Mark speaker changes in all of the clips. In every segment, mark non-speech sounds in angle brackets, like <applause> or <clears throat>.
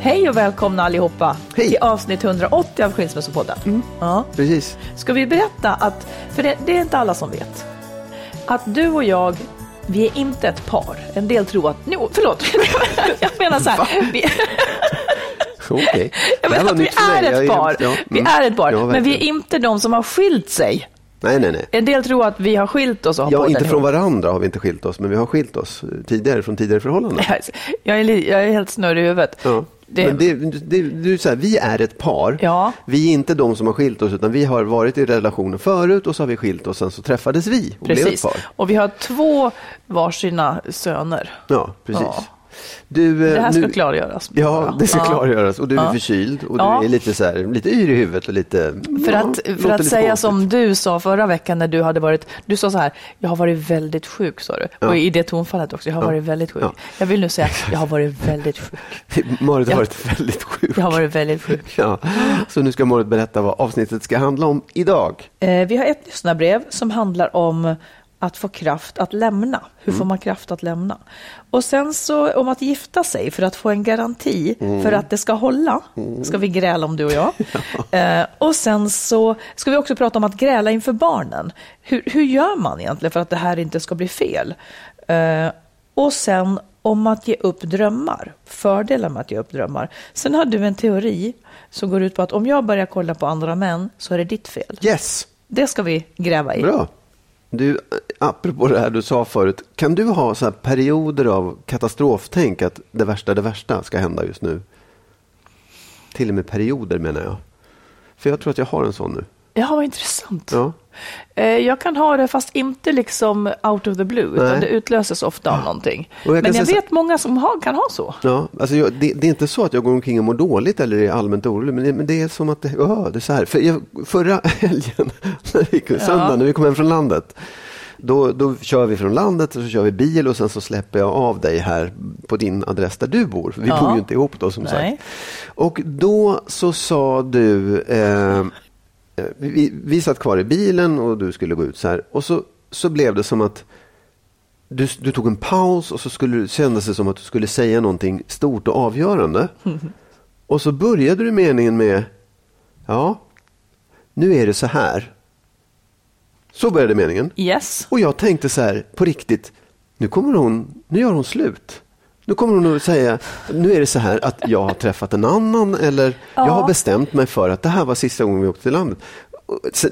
Speaker 1: Hej och välkomna allihopa
Speaker 2: Hej.
Speaker 1: till avsnitt 180 av Skilsmässopodden. Ja.
Speaker 2: Precis.
Speaker 1: Ska vi berätta att, för det, det är inte alla som vet, att du och jag, vi är inte ett par. En del tror att, no, förlåt, <laughs> jag menar så här. Vi, <laughs>
Speaker 2: Okej.
Speaker 1: jag menar att vi är
Speaker 2: Jag
Speaker 1: ett par.
Speaker 2: ja,
Speaker 1: Vi
Speaker 2: mm.
Speaker 1: är ett par,
Speaker 2: Ja,
Speaker 1: men vi är inte de som har skilt sig.
Speaker 2: Nej, nej, nej.
Speaker 1: En del tror att vi har skilt oss och har
Speaker 2: Ja, inte från
Speaker 1: ihop.
Speaker 2: varandra har vi inte skilt oss, men vi har skilt oss tidigare från tidigare förhållanden. <laughs>
Speaker 1: Jag är, jag är helt snurrig i huvudet.
Speaker 2: Ja.
Speaker 1: Det-
Speaker 2: Men det, det, du här, vi är ett par.
Speaker 1: Ja.
Speaker 2: Vi är inte de som har skilt oss, utan vi har varit i relationer förut och så har vi skilt oss, sen så träffades vi och blev ett
Speaker 1: Precis.
Speaker 2: par.
Speaker 1: Och vi har två varsina söner.
Speaker 2: Ja, precis.
Speaker 1: Ja.
Speaker 2: Du, eh,
Speaker 1: Det här ska
Speaker 2: nu,
Speaker 1: klargöras.
Speaker 2: Ja, det ska
Speaker 1: Ja.
Speaker 2: klargöras. Och du är
Speaker 1: Ja.
Speaker 2: förkyld och
Speaker 1: Ja.
Speaker 2: du är lite, så här, lite yr i huvudet och lite...
Speaker 1: För
Speaker 2: ja,
Speaker 1: att, för att
Speaker 2: lite
Speaker 1: säga
Speaker 2: konstigt.
Speaker 1: som du sa förra veckan när du hade varit, du sa så här, jag har varit väldigt sjuk sa du.
Speaker 2: Ja.
Speaker 1: Och i det tonfallet också, jag har
Speaker 2: Ja.
Speaker 1: varit väldigt sjuk.
Speaker 2: Ja.
Speaker 1: Jag vill nu säga, jag har varit väldigt sjuk. <laughs>
Speaker 2: Marit har
Speaker 1: Ja.
Speaker 2: varit väldigt sjuk.
Speaker 1: Jag har varit väldigt sjuk.
Speaker 2: Ja. Så nu ska Marit berätta vad avsnittet ska handla om idag.
Speaker 1: Eh, vi har ett lyssnarbrev som handlar om att få kraft att lämna. Hur
Speaker 2: Mm.
Speaker 1: får man kraft att lämna? Och sen så om att gifta sig för att få en garanti
Speaker 2: Mm.
Speaker 1: för att det ska hålla. Ska vi gräla om du och jag. <laughs> eh, och sen så ska vi också prata om att gräla inför barnen. Hur, hur gör man egentligen för att det här inte ska bli fel? Eh, och sen om att ge upp drömmar. Fördelar med att ge upp drömmar. Sen har du en teori som går ut på att om jag börjar kolla på andra män så är det ditt fel.
Speaker 2: Yes,
Speaker 1: Det ska vi gräva i.
Speaker 2: bra. Du, eh, apropå det här du sa förut, kan du ha så här perioder av katastroftänk att det värsta, det värsta ska hända just nu? Till och med perioder menar jag. För jag tror att jag har en sån nu.
Speaker 1: Ja, vad intressant.
Speaker 2: Ja.
Speaker 1: Eh, Jag kan ha det fast inte liksom out of the blue, utan
Speaker 2: Nej.
Speaker 1: det utlöses ofta av någonting.
Speaker 2: Jag
Speaker 1: Men jag
Speaker 2: säga så-
Speaker 1: vet många som har, kan ha så.
Speaker 2: Ja, alltså jag, det, det är inte så att jag går omkring och mår dåligt eller är allmänt orolig, men det, men det är som att det, ja, det är så här. För jag, förra <laughs> helgen, när vi, söndag, när vi kom hem från landet, då, då kör vi från landet och så kör vi bil och sen så släpper jag av dig här på din adress där du bor. Vi
Speaker 1: Ja.
Speaker 2: bor ju inte ihop då som
Speaker 1: Nej.
Speaker 2: sagt. Och då så sa du, eh, vi, vi satt kvar i bilen och du skulle gå ut så här. Och så, så blev det som att du, du tog en paus och så skulle, kändes det som att du skulle säga någonting stort och avgörande. <laughs> Och så började du meningen med, ja, nu är det så här. Så började meningen.
Speaker 1: Yes.
Speaker 2: Och jag tänkte så här, på riktigt, nu kommer hon, nu gör hon slut. Nu kommer hon att säga, nu är det så här att jag har träffat en annan eller jag har bestämt mig för att det här var sista gången vi åkte till landet.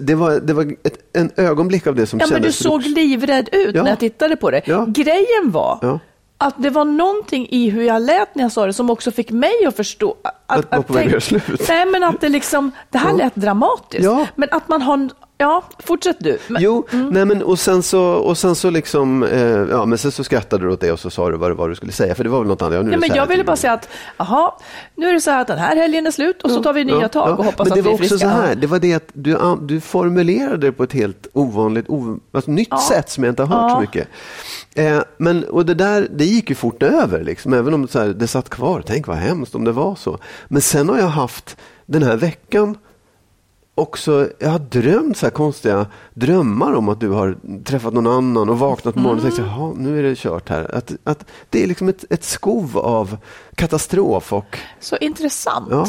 Speaker 2: Det var, det var ett, en ögonblick av det som
Speaker 1: Ja, men du
Speaker 2: kändes...
Speaker 1: såg livrädd ut
Speaker 2: Ja.
Speaker 1: när jag tittade på det.
Speaker 2: Ja.
Speaker 1: Grejen var
Speaker 2: Ja.
Speaker 1: Att det var någonting i hur jag lät när jag sa det som också fick mig att förstå. Att,
Speaker 2: Att vara på väg att göra slut.
Speaker 1: Nej, men att det liksom, det här
Speaker 2: Ja.
Speaker 1: lät dramatiskt.
Speaker 2: Ja.
Speaker 1: Men att man har, ja, fortsätt du. Men,
Speaker 2: Jo, nej men och sen så, och sen så liksom, eh, ja men sen så skrattade du åt det och så sa du vad, det var du skulle säga, för det var väl något annat. Ja, nu
Speaker 1: Nej,
Speaker 2: det
Speaker 1: men jag ville bara säga att, jaha, nu är det så här att den här helgen är slut och så tar vi nya
Speaker 2: Ja,
Speaker 1: tag och hoppas
Speaker 2: Men
Speaker 1: att
Speaker 2: det
Speaker 1: vi
Speaker 2: var
Speaker 1: är
Speaker 2: också
Speaker 1: friska.
Speaker 2: så här, det var det att du, du formulerade det på ett helt ovanligt, o, alltså nytt sätt som jag inte har hört så mycket. Eh, men, och det där, det gick ju fort över, liksom, även om så här, det satt kvar. Tänk vad hemskt om det var så. Men sen har jag haft den här veckan också, jag har drömt så här konstiga drömmar om att du har träffat någon annan och vaknat på morgonen och tänkt, jaha, nu är det kört här. Att, att det är liksom ett, ett skov av katastrof och...
Speaker 1: Så intressant.
Speaker 2: Ja.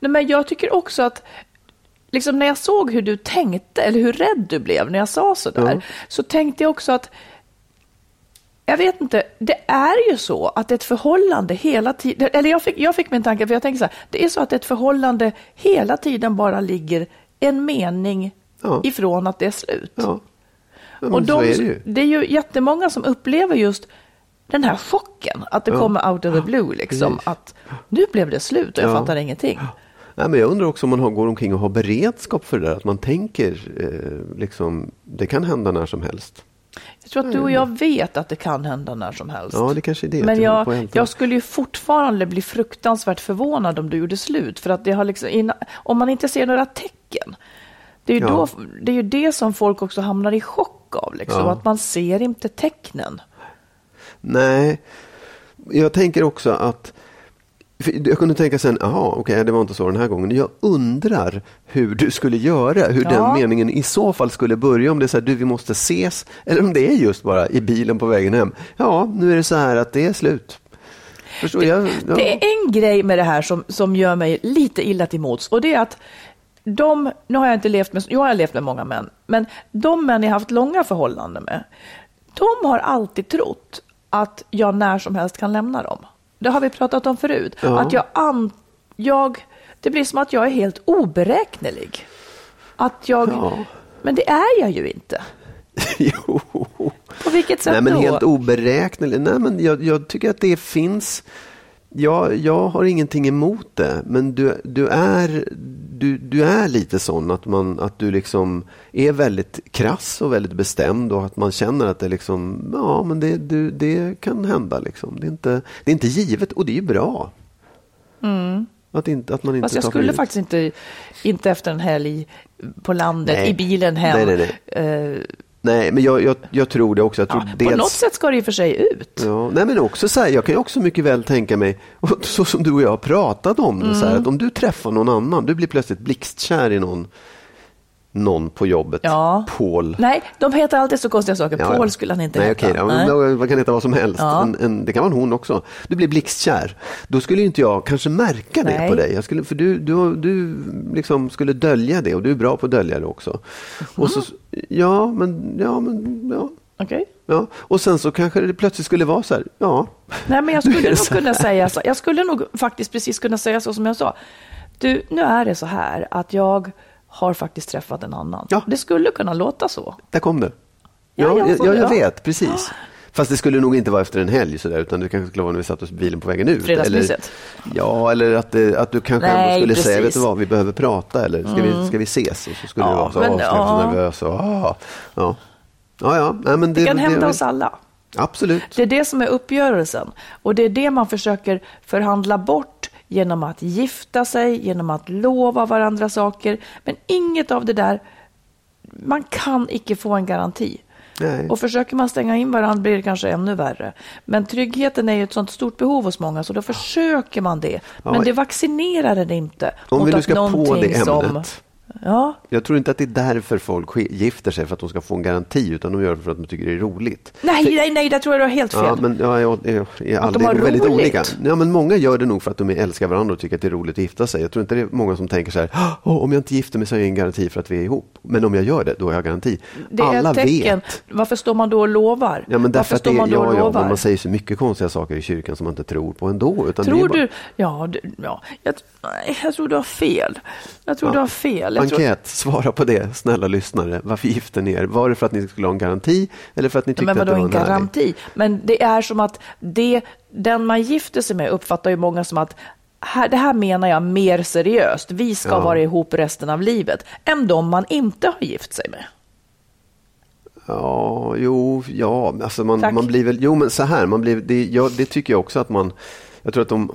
Speaker 1: Nej, men jag tycker också att liksom när jag såg hur du tänkte eller hur rädd du blev när jag sa så där,
Speaker 2: Ja.
Speaker 1: så tänkte jag också att jag vet inte, det är ju så att ett förhållande hela tiden, eller jag fick, jag fick min tanke, för jag tänkte så här, det är så att ett förhållande hela tiden bara ligger en mening
Speaker 2: Ja.
Speaker 1: ifrån att det är slut.
Speaker 2: Ja,
Speaker 1: Och de,
Speaker 2: är det ju.
Speaker 1: det är ju jättemånga som upplever just den här chocken, att det
Speaker 2: Ja.
Speaker 1: kommer out of the blue, liksom,
Speaker 2: precis.
Speaker 1: att nu blev det slut och jag
Speaker 2: Ja.
Speaker 1: fattar ingenting.
Speaker 2: Nej, men jag undrar också om man har, går omkring och har beredskap för det där. Att man tänker, eh, liksom, det kan hända när som helst.
Speaker 1: Jag tror att du och jag vet att det kan hända när som helst.
Speaker 2: Ja, det kanske är det.
Speaker 1: Men jag, jag skulle ju fortfarande bli fruktansvärt förvånad om du gjorde slut. För att det har liksom, inna- om man inte ser några tecken. Det är ju,
Speaker 2: Ja.
Speaker 1: då, det är ju det som folk också hamnar i chock av. Liksom,
Speaker 2: Ja.
Speaker 1: Att man ser inte tecknen.
Speaker 2: Nej, jag tänker också att jag kunde tänka sen, jaha, okej, det var inte så den här gången. Jag undrar hur du skulle göra, hur
Speaker 1: Ja.
Speaker 2: den meningen i så fall skulle börja. Om det är så här, du, vi måste ses, eller om det är just bara i bilen på vägen hem. Ja, nu är det så här att det är slut. Förstår jag? Ja.
Speaker 1: Det är en grej med det här som, som gör mig lite illa till mots och det är att de, nu har jag inte levt med, jag har levt med många män, men de män jag haft långa förhållanden med, de har alltid trott att jag när som helst kan lämna dem. Det har vi pratat om förut.
Speaker 2: Ja.
Speaker 1: Att jag, an, jag, det blir som att jag är helt oberäknelig. Att jag,
Speaker 2: Ja.
Speaker 1: men det är jag ju inte. <laughs>
Speaker 2: jo.
Speaker 1: På vilket sätt
Speaker 2: Nej, men
Speaker 1: då?
Speaker 2: helt oberäknelig. Nej, men jag, jag tycker att det finns. Jag, jag har ingenting emot det, men du, du, är, du, du är lite sån att, man, att du liksom är väldigt krass och väldigt bestämd och att man känner att det, liksom, ja, men det, du, det kan hända. Liksom. Det, är inte, det är inte givet och det är ju bra. Att, inte, att man inte
Speaker 1: Mm. Fast jag skulle faktiskt inte, inte efter en helg på landet,
Speaker 2: Nej.
Speaker 1: i bilen hem.
Speaker 2: Nej, nej,
Speaker 1: eh,
Speaker 2: Nej, men jag, jag, jag tror det också. Jag tror
Speaker 1: ja,
Speaker 2: dels...
Speaker 1: På något sätt ska det och för sig ut.
Speaker 2: Ja, nej men också så här, jag kan ju också mycket väl tänka mig, så som du och jag har pratat om det, så här,
Speaker 1: Mm.
Speaker 2: att om du träffar någon annan, du blir plötsligt blixtkär i någon, någon på jobbet,
Speaker 1: Ja.
Speaker 2: Paul.
Speaker 1: Nej, de heter alltid så konstiga saker.
Speaker 2: Ja,
Speaker 1: Paul
Speaker 2: ja.
Speaker 1: skulle han inte
Speaker 2: Nej,
Speaker 1: heta.
Speaker 2: okej, ja,
Speaker 1: Nej.
Speaker 2: Man kan heta vad som helst.
Speaker 1: Ja.
Speaker 2: En, en, det kan vara en hon också. Du blir blixtkär. Då skulle inte jag kanske märka det
Speaker 1: Nej.
Speaker 2: på dig. Jag skulle, för du, du, du liksom skulle dölja det och du är bra på att dölja det också. Och så, ja, men, ja, men, ja.
Speaker 1: Okej.
Speaker 2: Ja, och sen så kanske det plötsligt skulle vara så här, ja.
Speaker 1: Nej, men jag <laughs> skulle
Speaker 2: det
Speaker 1: nog kunna säga så. Jag skulle nog faktiskt precis kunna säga så som jag sa. Du, nu är det så här att jag har faktiskt träffat en annan.
Speaker 2: Ja.
Speaker 1: Det skulle kunna låta så.
Speaker 2: Där kom det.
Speaker 1: Ja,
Speaker 2: Ja,
Speaker 1: jag
Speaker 2: jag, jag, jag
Speaker 1: ja.
Speaker 2: vet, precis. Fast det skulle nog inte vara efter en helg så där, utan det kanske skulle vara när vi satt oss i bilen på vägen ut. Eller, ja, eller att, det, att du kanske
Speaker 1: Nej,
Speaker 2: ändå skulle säga, vet
Speaker 1: precis.
Speaker 2: du vad, vi behöver prata eller ska, vi, ska vi ses? Och så skulle
Speaker 1: Ja,
Speaker 2: du vara så,
Speaker 1: men,
Speaker 2: så nervös. Och, ah, ja. Ja, ja. Nej, men det,
Speaker 1: Det kan hända oss alla.
Speaker 2: Absolut.
Speaker 1: Det är det som är uppgörelsen. Och det är det man försöker förhandla bort genom att gifta sig, genom att lova varandra saker. Men inget av det där, man kan icke få en garanti.
Speaker 2: Nej.
Speaker 1: Och försöker man stänga in varandra blir det kanske ännu värre. Men tryggheten är ju ett sånt stort behov hos många så då försöker man det. Men det vaccinerar den inte
Speaker 2: Om vi nu ska på det
Speaker 1: som... Ja,
Speaker 2: Jag tror inte att det är därför folk gifter sig, för att de ska få en garanti, utan de gör det för att de tycker det är roligt.
Speaker 1: nej, nej, nej, där tror jag du har helt fel.
Speaker 2: Ja, men ja, jag, jag, jag,
Speaker 1: Att de
Speaker 2: det
Speaker 1: har
Speaker 2: nog väldigt
Speaker 1: roligt.
Speaker 2: olika. Ja, men många gör det nog för att de älskar varandra och tycker att det är roligt att gifta sig. Jag tror inte det är många som tänker så här, "Åh, om jag inte gifter mig så har jag ingen garanti för att vi är ihop. Men om jag gör det, då har jag garanti.
Speaker 1: Det är
Speaker 2: Alla
Speaker 1: ett tecken.
Speaker 2: vet.
Speaker 1: Varför står man då och lovar?
Speaker 2: Ja, men därför
Speaker 1: Varför
Speaker 2: att det,
Speaker 1: står man då
Speaker 2: ja, ja,
Speaker 1: lovar?
Speaker 2: men man säger så mycket konstiga saker i kyrkan som man inte tror på ändå. Det
Speaker 1: Tror
Speaker 2: bara...
Speaker 1: du? Ja, du, ja jag, jag tror du har fel. Jag tror
Speaker 2: Ja.
Speaker 1: du har fel. Jag tror,
Speaker 2: Enkät, svara på det, snälla lyssnare. Varför gifte ni er? Var det för att ni skulle ha en garanti eller för att ni tyckte
Speaker 1: men
Speaker 2: att det
Speaker 1: vadå
Speaker 2: var
Speaker 1: en
Speaker 2: en härlig?
Speaker 1: garanti? Men det är som att det, den man gifter sig med uppfattar ju många som att här, det här menar jag mer seriöst. Vi ska
Speaker 2: Ja.
Speaker 1: vara ihop resten av livet. Än de man inte har gift sig med.
Speaker 2: Ja, jo, ja, alltså man,
Speaker 1: Tack.
Speaker 2: man blir väl, jo men så här, man blir, det, ja, det tycker jag också att man, jag tror att de,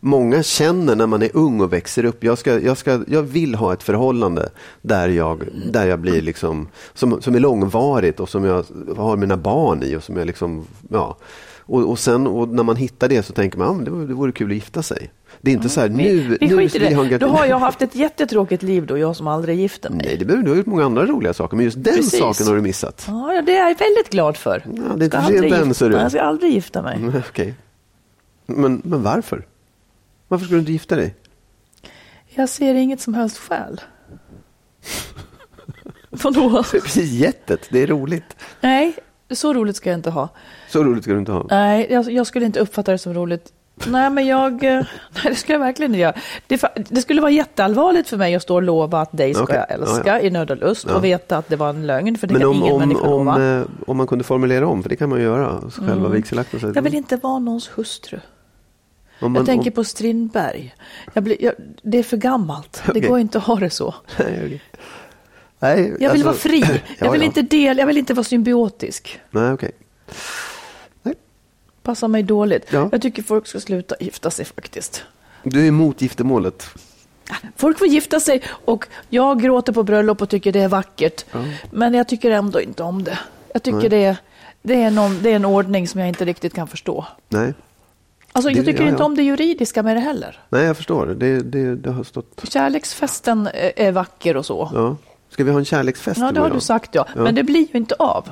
Speaker 2: Många känner när man är ung och växer upp, jag, ska, jag, ska, jag vill ha ett förhållande där jag, där jag blir liksom, som, som är långvarigt och som jag har mina barn i. Och som jag liksom, ja. och, och sen och när man hittar det så tänker man att ah, det, vore, det vore kul att gifta sig. Det är inte så här, nu,
Speaker 1: Vi, vi
Speaker 2: nu
Speaker 1: skiter i
Speaker 2: vill jag ha
Speaker 1: det.
Speaker 2: en
Speaker 1: Då har jag haft ett jättetråkigt liv då, jag som aldrig gifte mig.
Speaker 2: Nej, det behöver du har gjort många andra roliga saker, men just den
Speaker 1: Precis.
Speaker 2: saken har du missat.
Speaker 1: Ja, det är jag väldigt glad för.
Speaker 2: Ja, det är inte
Speaker 1: Jag
Speaker 2: för
Speaker 1: ska
Speaker 2: sent
Speaker 1: aldrig
Speaker 2: än,
Speaker 1: gifta-
Speaker 2: ser du.
Speaker 1: Jag ska aldrig gifta mig.
Speaker 2: Mm, <laughs> Okej. Men, men varför? Varför ska du inte gifta dig?
Speaker 1: Jag ser inget som helst skäl. <laughs> Vadå?
Speaker 2: Jättet, det är roligt.
Speaker 1: Nej, så roligt ska jag inte ha.
Speaker 2: Så roligt ska du inte ha.
Speaker 1: Nej, jag, jag skulle inte uppfatta det som roligt. Nej, men jag... eh, <laughs> Nej, det skulle jag verkligen inte göra. Det, det skulle vara jätteallvarligt för mig att stå och lova att dig ska
Speaker 2: Okej,
Speaker 1: jag älska
Speaker 2: ja, ja.
Speaker 1: i nöd och lust
Speaker 2: Ja.
Speaker 1: och veta att det var en lögn, för det
Speaker 2: Men
Speaker 1: kan
Speaker 2: om,
Speaker 1: ingen
Speaker 2: om,
Speaker 1: människa
Speaker 2: om,
Speaker 1: lova.
Speaker 2: eh, om man kunde formulera om, för det kan man göra, så själva vigselakten.
Speaker 1: Mm. Jag vill inte vara någons hustru.
Speaker 2: Man,
Speaker 1: Jag tänker på Strindberg. Jag blir, jag, det är för gammalt. Det
Speaker 2: Okej.
Speaker 1: går inte att ha det så. <laughs>
Speaker 2: Nej, okej. Nej,
Speaker 1: Jag vill
Speaker 2: alltså-
Speaker 1: vara fri. <laughs> Jag
Speaker 2: Ja,
Speaker 1: vill
Speaker 2: ja.
Speaker 1: inte del, jag vill inte vara symbiotisk.
Speaker 2: Nej, okej. Nej.
Speaker 1: Passar mig dåligt.
Speaker 2: Ja.
Speaker 1: Jag tycker folk ska sluta gifta sig faktiskt.
Speaker 2: Du är emot giftermålet.
Speaker 1: Folk får gifta sig och jag gråter på bröllop och tycker det är vackert. Men jag tycker ändå inte om det. Jag tycker
Speaker 2: Nej.
Speaker 1: det är, det, är någon, det är en ordning som jag inte riktigt kan förstå.
Speaker 2: Nej.
Speaker 1: Alltså,
Speaker 2: Det-
Speaker 1: jag tycker
Speaker 2: ja,
Speaker 1: inte
Speaker 2: ja.
Speaker 1: om det juridiska med det heller.
Speaker 2: Nej, jag förstår. Det, det, det har stått...
Speaker 1: Kärleksfesten är, vacker och så.
Speaker 2: Ja. Ska vi ha en kärleksfest
Speaker 1: Ja, det har du sagt ja.
Speaker 2: Ja.
Speaker 1: Men det blir ju inte av.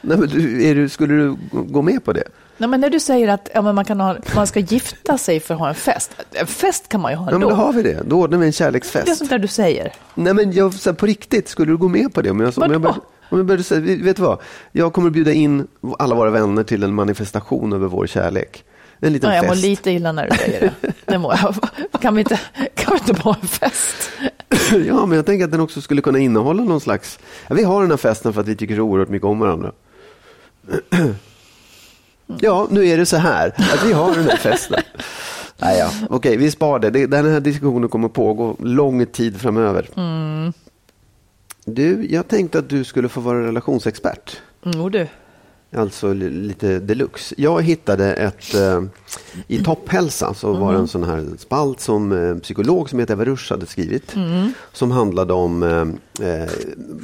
Speaker 2: Nej, men du, är du, skulle du gå- med på det?
Speaker 1: Nej, men när du säger att ja, man, kan ha, man ska gifta sig för att ha en fest. En fest kan man ju ha
Speaker 2: Ja, men
Speaker 1: ändå.
Speaker 2: då har vi det. Då ordnar vi en
Speaker 1: det är
Speaker 2: kärleksfest.
Speaker 1: sånt där du säger.
Speaker 2: Nej, men jag, så här, på riktigt, skulle du gå med på det? Om jag, om jag, började, om jag började säga, vet du vad? Jag kommer att bjuda in alla våra vänner till en manifestation över vår kärlek. En liten
Speaker 1: Ja, jag mår lite illa när du säger det. <laughs> det mår jag. Kan, vi inte, kan vi inte ha en fest? <laughs>
Speaker 2: Ja, men jag tänker att den också skulle kunna innehålla någon slags... Ja, vi har den här festen för att vi tycker så oerhört mycket om varandra. <clears throat> Ja, nu är det så här att vi har den här festen. <laughs> Nej, ja. Okej, vi spar det. Den här diskussionen kommer pågå lång tid framöver. Du, jag tänkte att du skulle få vara relationsexpert.
Speaker 1: Jo du.
Speaker 2: Alltså li- lite deluxe. Jag hittade ett, eh, i Topphälsa så var det en sån här spalt som eh, psykolog som heter Eva Rusch hade skrivit. Som handlade om eh, eh,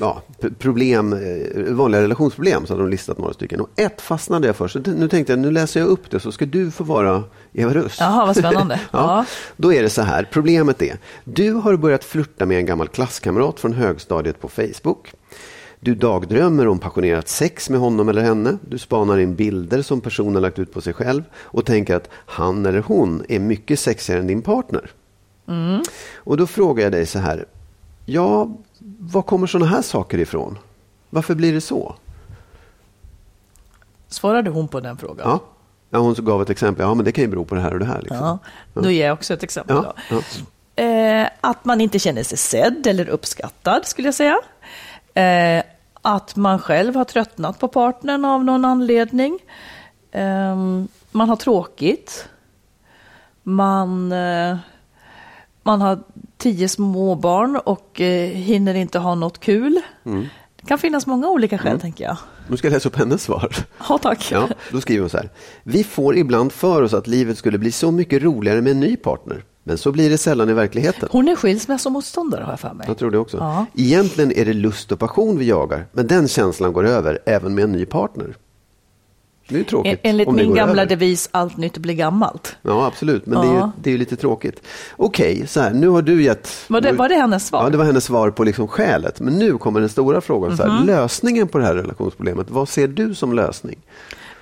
Speaker 2: ja, problem, eh, vanliga relationsproblem. Så hade de listat några stycken. Och ett fastnade jag för. Så nu tänkte jag, nu läser jag upp det så ska du få vara Eva Rusch.
Speaker 1: Jaha, vad spännande. <laughs>
Speaker 2: ja.
Speaker 1: Ja.
Speaker 2: Då är det så här, problemet är, du har börjat flirta med en gammal klasskamrat från högstadiet på Facebook. Du dagdrömmer om passionerat sex med honom eller henne. Du spanar in bilder som personen lagt ut på sig själv och tänker att han eller hon är mycket sexigare än din partner. Och då frågar jag dig så här, ja, var kommer sådana här saker ifrån? Varför blir det så?
Speaker 1: Svarade hon på den frågan?
Speaker 2: Ja, ja hon gav ett exempel, ja men det kan ju bero på det här och det här. Liksom.
Speaker 1: Ja, Då ger jag också ett exempel.
Speaker 2: Ja.
Speaker 1: Eh, att man inte känner sig sedd eller uppskattad, skulle jag säga. Eh, att man själv har tröttnat på partnern av någon anledning. Eh, man har tråkigt. Man, eh, man har tio småbarn och eh, hinner inte ha något kul.
Speaker 2: Mm.
Speaker 1: Det kan finnas många olika skäl, tänker jag.
Speaker 2: Nu ska jag läsa upp hennes svar.
Speaker 1: Ja, tack.
Speaker 2: Ja, då skriver hon så här. Vi får ibland för oss att livet skulle bli så mycket roligare med en ny partner. Men så blir det sällan i verkligheten.
Speaker 1: Hon är skilsmässomotståndare, har jag för mig.
Speaker 2: Jag tror det också.
Speaker 1: Ja.
Speaker 2: Egentligen är det lust och passion vi jagar, men den känslan går över även med en ny partner. Det är ju tråkigt.
Speaker 1: En- Enligt
Speaker 2: om
Speaker 1: min gamla
Speaker 2: över.
Speaker 1: devis, allt nytt blir gammalt.
Speaker 2: Ja, absolut. Men det, är ju,
Speaker 1: Ja.
Speaker 2: det är ju lite tråkigt. Okej, så här, nu har du gett...
Speaker 1: Var det, var det hennes svar?
Speaker 2: Ja, det var hennes svar på liksom skälet. Men nu kommer den stora frågan. Så
Speaker 1: Mhm.
Speaker 2: här, lösningen på det här relationsproblemet, vad ser du som lösning?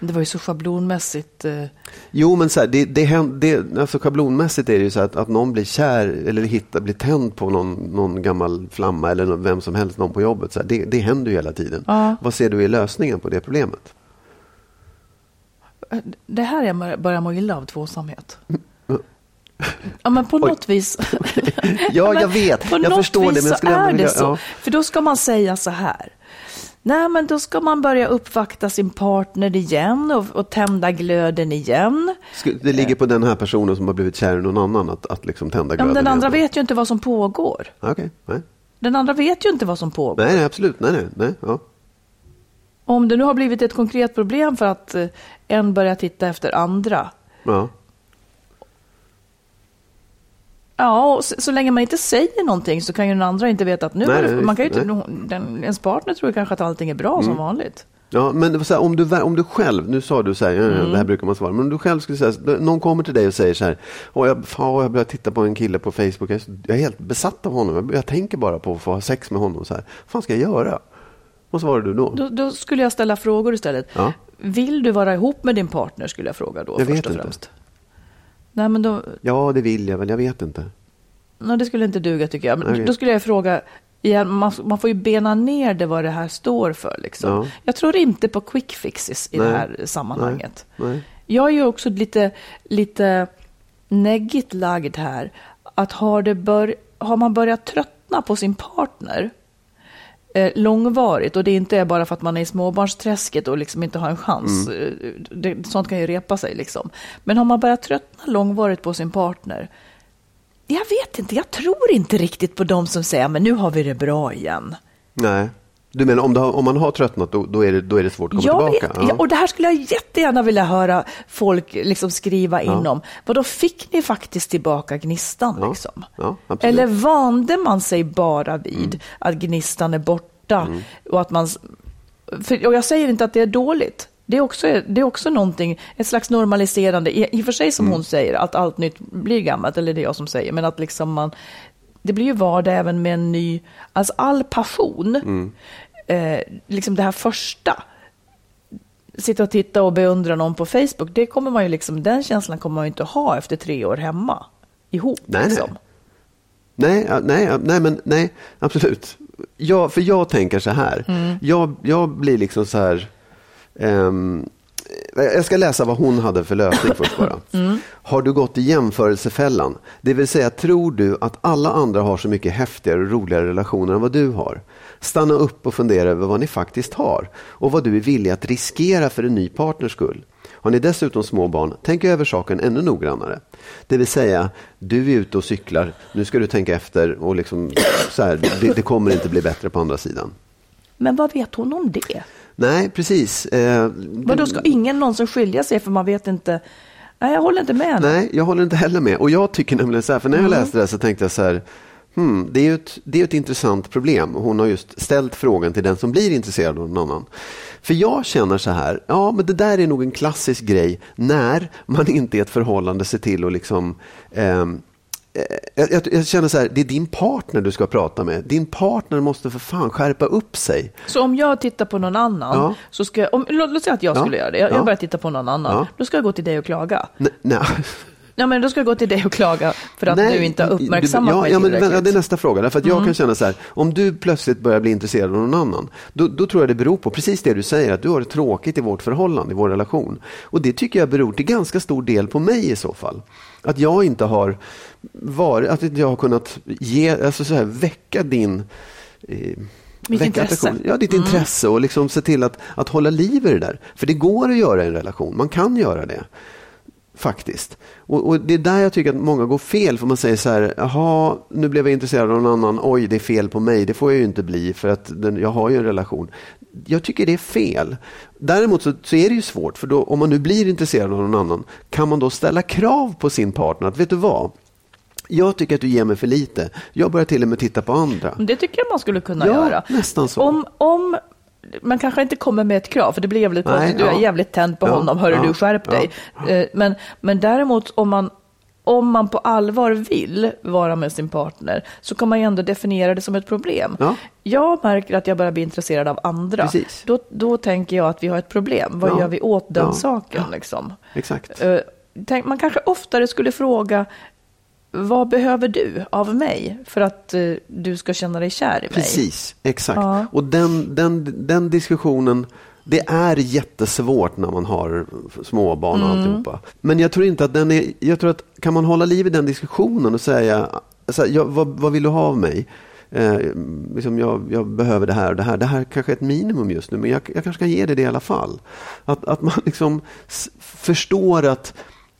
Speaker 1: Det var ju så schablonmässigt. eh,
Speaker 2: Jo, men så här, det, det, det, alltså schablonmässigt är det ju så att, att någon blir kär eller hittar, blir tänd på någon, någon gammal flamma eller någon, vem som helst, någon på jobbet. Så här, det, det händer ju hela tiden.
Speaker 1: Ja.
Speaker 2: Vad ser du i lösningen på det problemet?
Speaker 1: Det här är jag börjar må illa av tvåsamhet. Ja, men på <laughs>
Speaker 2: Oj.
Speaker 1: något vis. <laughs>
Speaker 2: Ja, <laughs>
Speaker 1: Men
Speaker 2: jag vet. Jag förstår det, men jag skulle
Speaker 1: är
Speaker 2: vilja-
Speaker 1: det så.
Speaker 2: ja.
Speaker 1: För då ska man säga så här. Nej, men då ska man börja uppvakta sin partner igen och, och tända glöden igen.
Speaker 2: Det ligger på den här personen som har blivit kär i någon annan att, att liksom tända
Speaker 1: Ja,
Speaker 2: glöden.
Speaker 1: men den
Speaker 2: igen.
Speaker 1: andra vet ju inte vad som pågår.
Speaker 2: Okej, nej.
Speaker 1: Den andra vet ju inte vad som pågår.
Speaker 2: nej. Nej, absolut. Nej, nej, nej. Ja.
Speaker 1: Om det nu har blivit ett konkret problem för att eh, en börjar titta efter andra.
Speaker 2: Ja.
Speaker 1: Ja, och så, så länge man inte säger någonting så kan ju den andra inte veta att nu
Speaker 2: Nej,
Speaker 1: det, man kan ju inte,
Speaker 2: nej.
Speaker 1: den, ens partner tror kanske att allting är bra som vanligt.
Speaker 2: Ja, men här, om, du, om du själv, nu sa du så här, ja, det här brukar man svara, men om du själv skulle säga, någon kommer till dig och säger så här, Åh, jag, fan, jag börjar titta på en kille på Facebook, jag är, så- jag är helt besatt av honom, jag, jag tänker bara på att få ha sex med honom. Så här. Vad fan ska jag göra? Vad svarar du då?
Speaker 1: Då, då skulle jag ställa frågor istället.
Speaker 2: Ja.
Speaker 1: Vill du vara ihop med din partner skulle jag fråga då
Speaker 2: Jag
Speaker 1: först och
Speaker 2: inte.
Speaker 1: Nej, men då,
Speaker 2: Ja, det vill jag väl, jag vet inte.
Speaker 1: nej, det skulle inte duga tycker jag. Men
Speaker 2: Okej.
Speaker 1: Då skulle jag fråga, igen, man, man får ju bena ner det vad det här står för. Liksom.
Speaker 2: Ja.
Speaker 1: Jag tror inte på quick fixes i
Speaker 2: Nej.
Speaker 1: det här sammanhanget.
Speaker 2: Nej.
Speaker 1: Jag är ju också lite, lite neggigt lagd här. Att har, det bör, har man börjat tröttna på sin partner långvarigt och det inte är bara för att man är i småbarnsträsket och liksom inte har en chans. eh, Det, sånt kan ju repa sig liksom. Men har man börjat tröttna långvarigt på sin partner. Jag vet inte, jag tror inte riktigt på de som säger men nu har vi det bra igen.
Speaker 2: Nej. Du menar om, har, om man har tröttnat, då, då, är det, då är det svårt att komma
Speaker 1: Jag
Speaker 2: tillbaka?
Speaker 1: vet, ja. och det här skulle jag jättegärna vilja höra folk liksom skriva in om. Vad då fick ni faktiskt tillbaka gnistan?
Speaker 2: Ja.
Speaker 1: Liksom?
Speaker 2: Ja.
Speaker 1: Eller vande man sig bara vid
Speaker 2: Mm.
Speaker 1: att gnistan är borta? Och, att man, för, och jag säger inte att det är dåligt. Det är också, det är också någonting, ett slags normaliserande, i, i och för sig som
Speaker 2: Mm.
Speaker 1: hon säger, att allt nytt blir gammalt, eller det är jag som säger, men att liksom man, det blir ju vardag även med en ny, alltså all passion,
Speaker 2: Mm.
Speaker 1: eh, liksom det här första, sitta och titta och beundra någon på Facebook, det kommer man ju liksom, den känslan kommer man ju inte ha efter tre år hemma ihop.
Speaker 2: Nej, nej.
Speaker 1: liksom.
Speaker 2: Nej, nej, ja, nej, men nej, absolut. Jag, för jag tänker så här.
Speaker 1: Mm.
Speaker 2: Jag, jag blir liksom så här. ehm, jag ska läsa vad hon hade för lösning först bara. <laughs>
Speaker 1: Mm.
Speaker 2: Har du gått i jämförelsefällan? Det vill säga, tror du att alla andra har så mycket häftigare och roligare relationer än vad du har? Stanna upp och fundera över vad ni faktiskt har och vad du är villig att riskera för en ny partners skull. Har ni dessutom små barn, tänk över saken ännu noggrannare. Det vill säga, du är ute och cyklar, nu ska du tänka efter och liksom, så här, det, det kommer inte bli bättre på andra sidan.
Speaker 1: Men vad vet hon om det?
Speaker 2: Nej, precis. Eh,
Speaker 1: Vadå, ska ingen någonsin skilja sig för man vet inte? Nej, jag håller inte med.
Speaker 2: Nej, jag håller inte heller med. Och jag tycker nämligen så här, för när jag
Speaker 1: Mm.
Speaker 2: läste det här så tänkte jag så här, hmm, det är ju ett, det är ett intressant problem. Hon har just ställt frågan till den som blir intresserad av någon annan. För jag känner så här, ja men det där är nog en klassisk grej när man inte i ett förhållande ser till att liksom eh, jag, jag, jag känner så här, det är din partner du ska prata med. Din partner måste för fan skärpa upp sig.
Speaker 1: Så om jag tittar på någon annan,
Speaker 2: Ja.
Speaker 1: så ska jag, om, låt, låt säga att jag
Speaker 2: Ja.
Speaker 1: skulle göra det, jag,
Speaker 2: Ja.
Speaker 1: jag börjar titta på någon annan,
Speaker 2: Ja.
Speaker 1: då ska jag gå till dig och klaga.
Speaker 2: Nej, nej.
Speaker 1: Ja, men då ska jag gå till dig och klaga för att
Speaker 2: Nej,
Speaker 1: du inte har
Speaker 2: du-
Speaker 1: uppmärksammat
Speaker 2: ja,
Speaker 1: mig
Speaker 2: ja, men, ja, Det är nästa fråga. Därför att
Speaker 1: Mm.
Speaker 2: jag kan känna så här, om du plötsligt börjar bli intresserad av någon annan, då, då tror jag det beror på precis det du säger, att du har det tråkigt i vårt förhållande, i vår relation. Och det tycker jag beror till ganska stor del på mig i så fall. Att jag inte har varit, att jag har kunnat ge, alltså så här, väcka din eh,
Speaker 1: Mitt
Speaker 2: väcka
Speaker 1: intresse.
Speaker 2: Ja, ditt
Speaker 1: Mm.
Speaker 2: intresse och liksom se till att, att hålla liv i det där. För det går att göra i en relation, man kan göra det. Faktiskt. Och, och det är där jag tycker att många går fel. För man säger så här, jaha, nu blev jag intresserad av någon annan. Oj, det är fel på mig. Det får jag ju inte bli för att den, jag har ju en relation. Jag tycker det är fel. Däremot så, så är det ju svårt. För då, om man nu blir intresserad av någon annan, kan man då ställa krav på sin partner? Att vet du vad? Jag tycker att du ger mig för lite. Jag börjar till och med titta på andra.
Speaker 1: Det tycker jag man skulle kunna
Speaker 2: Ja,
Speaker 1: göra.
Speaker 2: nästan så.
Speaker 1: Om, om man kanske inte kommer med ett krav, för det blir jävligt konstigt. Du
Speaker 2: ja.
Speaker 1: är jävligt tänd på
Speaker 2: Ja,
Speaker 1: honom, hörru
Speaker 2: ja,
Speaker 1: du, skärp dig. Eh, Men, men däremot om man, om man på allvar vill vara med sin partner så kan man ju ändå definiera det som ett problem.
Speaker 2: Ja.
Speaker 1: Jag märker att jag börjar bli intresserad av andra.
Speaker 2: Precis.
Speaker 1: Då, då tänker jag att vi har ett problem. Vad
Speaker 2: Ja.
Speaker 1: gör vi åt den
Speaker 2: Ja.
Speaker 1: saken? Liksom?
Speaker 2: Exakt.
Speaker 1: Eh, tänk, man kanske oftare skulle fråga vad behöver du av mig för att eh, du ska känna dig kär i mig?
Speaker 2: Precis, exakt.
Speaker 1: Ja.
Speaker 2: Och den, den, den diskussionen, det är jättesvårt när man har småbarn och
Speaker 1: Mm.
Speaker 2: alltihopa. Men jag tror inte att den är, jag tror att kan man hålla liv i den diskussionen och säga, så här, vad, vad vill du ha av mig? Eh, liksom jag, jag behöver det här och det här. Det här kanske är ett minimum just nu, men jag, jag kanske kan ge dig det i alla fall. Att, att man liksom förstår att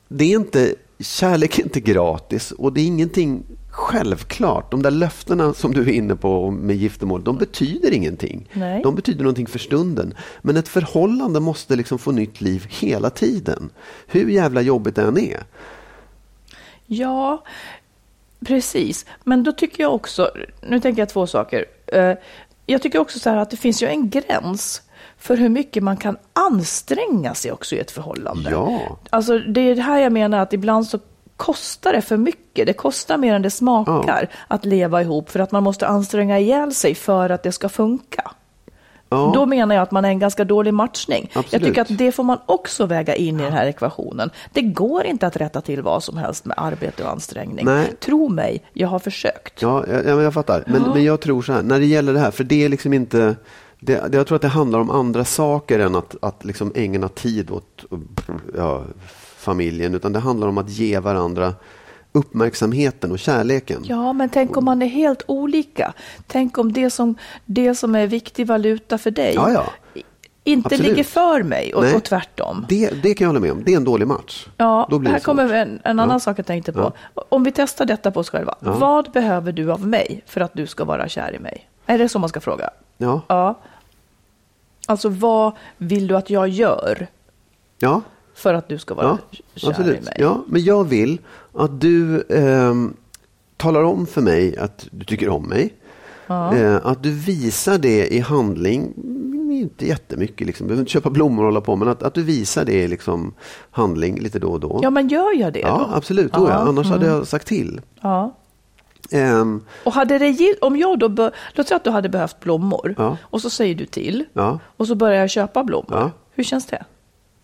Speaker 2: det är inte, kärlek är inte gratis och det är ingenting självklart. De där löftena som du är inne på med giftermål, de betyder ingenting.
Speaker 1: Nej.
Speaker 2: De betyder någonting för stunden. Men ett förhållande måste liksom få nytt liv hela tiden. Hur jävla jobbigt det än är.
Speaker 1: Ja, Precis, men då tycker jag också, nu tänker jag två saker. Eh, Jag tycker också så här att det finns ju en gräns för hur mycket man kan anstränga sig också i ett förhållande.
Speaker 2: Ja.
Speaker 1: Alltså det är det här jag menar att ibland så kostar det för mycket. Det kostar mer än det smakar att leva ihop för att man måste anstränga ihjäl sig för att det ska funka.
Speaker 2: Ja.
Speaker 1: Då menar jag att man är en ganska dålig matchning. Jag
Speaker 2: Absolut.
Speaker 1: tycker att det får man också väga in i den här ekvationen. Det går inte att rätta till vad som helst med arbete och ansträngning.
Speaker 2: Nej.
Speaker 1: Tro mig, jag har försökt.
Speaker 2: Ja, jag, ja, jag fattar. Men, men jag tror så här, när det gäller det här, för det är liksom inte... Det, det, jag tror att det handlar om andra saker än att, att liksom ägna tid åt ja, familjen, utan det handlar om att ge varandra uppmärksamheten och kärleken.
Speaker 1: Ja, men tänk om man är helt olika. Tänk om det som, det som är viktig valuta för dig
Speaker 2: Ja, ja.
Speaker 1: inte
Speaker 2: Absolut.
Speaker 1: ligger för mig och,
Speaker 2: Nej.
Speaker 1: och tvärtom.
Speaker 2: Det, det kan jag hålla med om. Det är en dålig match.
Speaker 1: Ja,
Speaker 2: Då blir
Speaker 1: här kommer en, en annan
Speaker 2: Ja.
Speaker 1: sak jag tänkte på. Om vi testar detta på oss själva. Vad behöver du av mig för att du ska vara kär i mig? Är det så man ska fråga?
Speaker 2: Ja.
Speaker 1: Ja. Alltså, vad vill du att jag gör
Speaker 2: Ja.
Speaker 1: för att du ska vara
Speaker 2: Ja,
Speaker 1: kär i
Speaker 2: absolut.
Speaker 1: mig?
Speaker 2: Ja, men jag vill att du ehm, talar om för mig att du tycker om mig. Eh, att du visar det i handling, mm, inte jättemycket, liksom. du behöver inte köpa blommor och hålla på, men att, att du visar det i liksom, handling lite då och då.
Speaker 1: Ja, men gör jag det
Speaker 2: Ja,
Speaker 1: då?
Speaker 2: absolut. Då, ja.
Speaker 1: Ja,
Speaker 2: Annars hade jag sagt till.
Speaker 1: Ja.
Speaker 2: Ehm,
Speaker 1: Och hade det, om jag då, bör, låt säga att du hade behövt blommor
Speaker 2: Ja.
Speaker 1: och så säger du till
Speaker 2: ja.
Speaker 1: och så börjar jag köpa blommor.
Speaker 2: Ja.
Speaker 1: Hur känns det?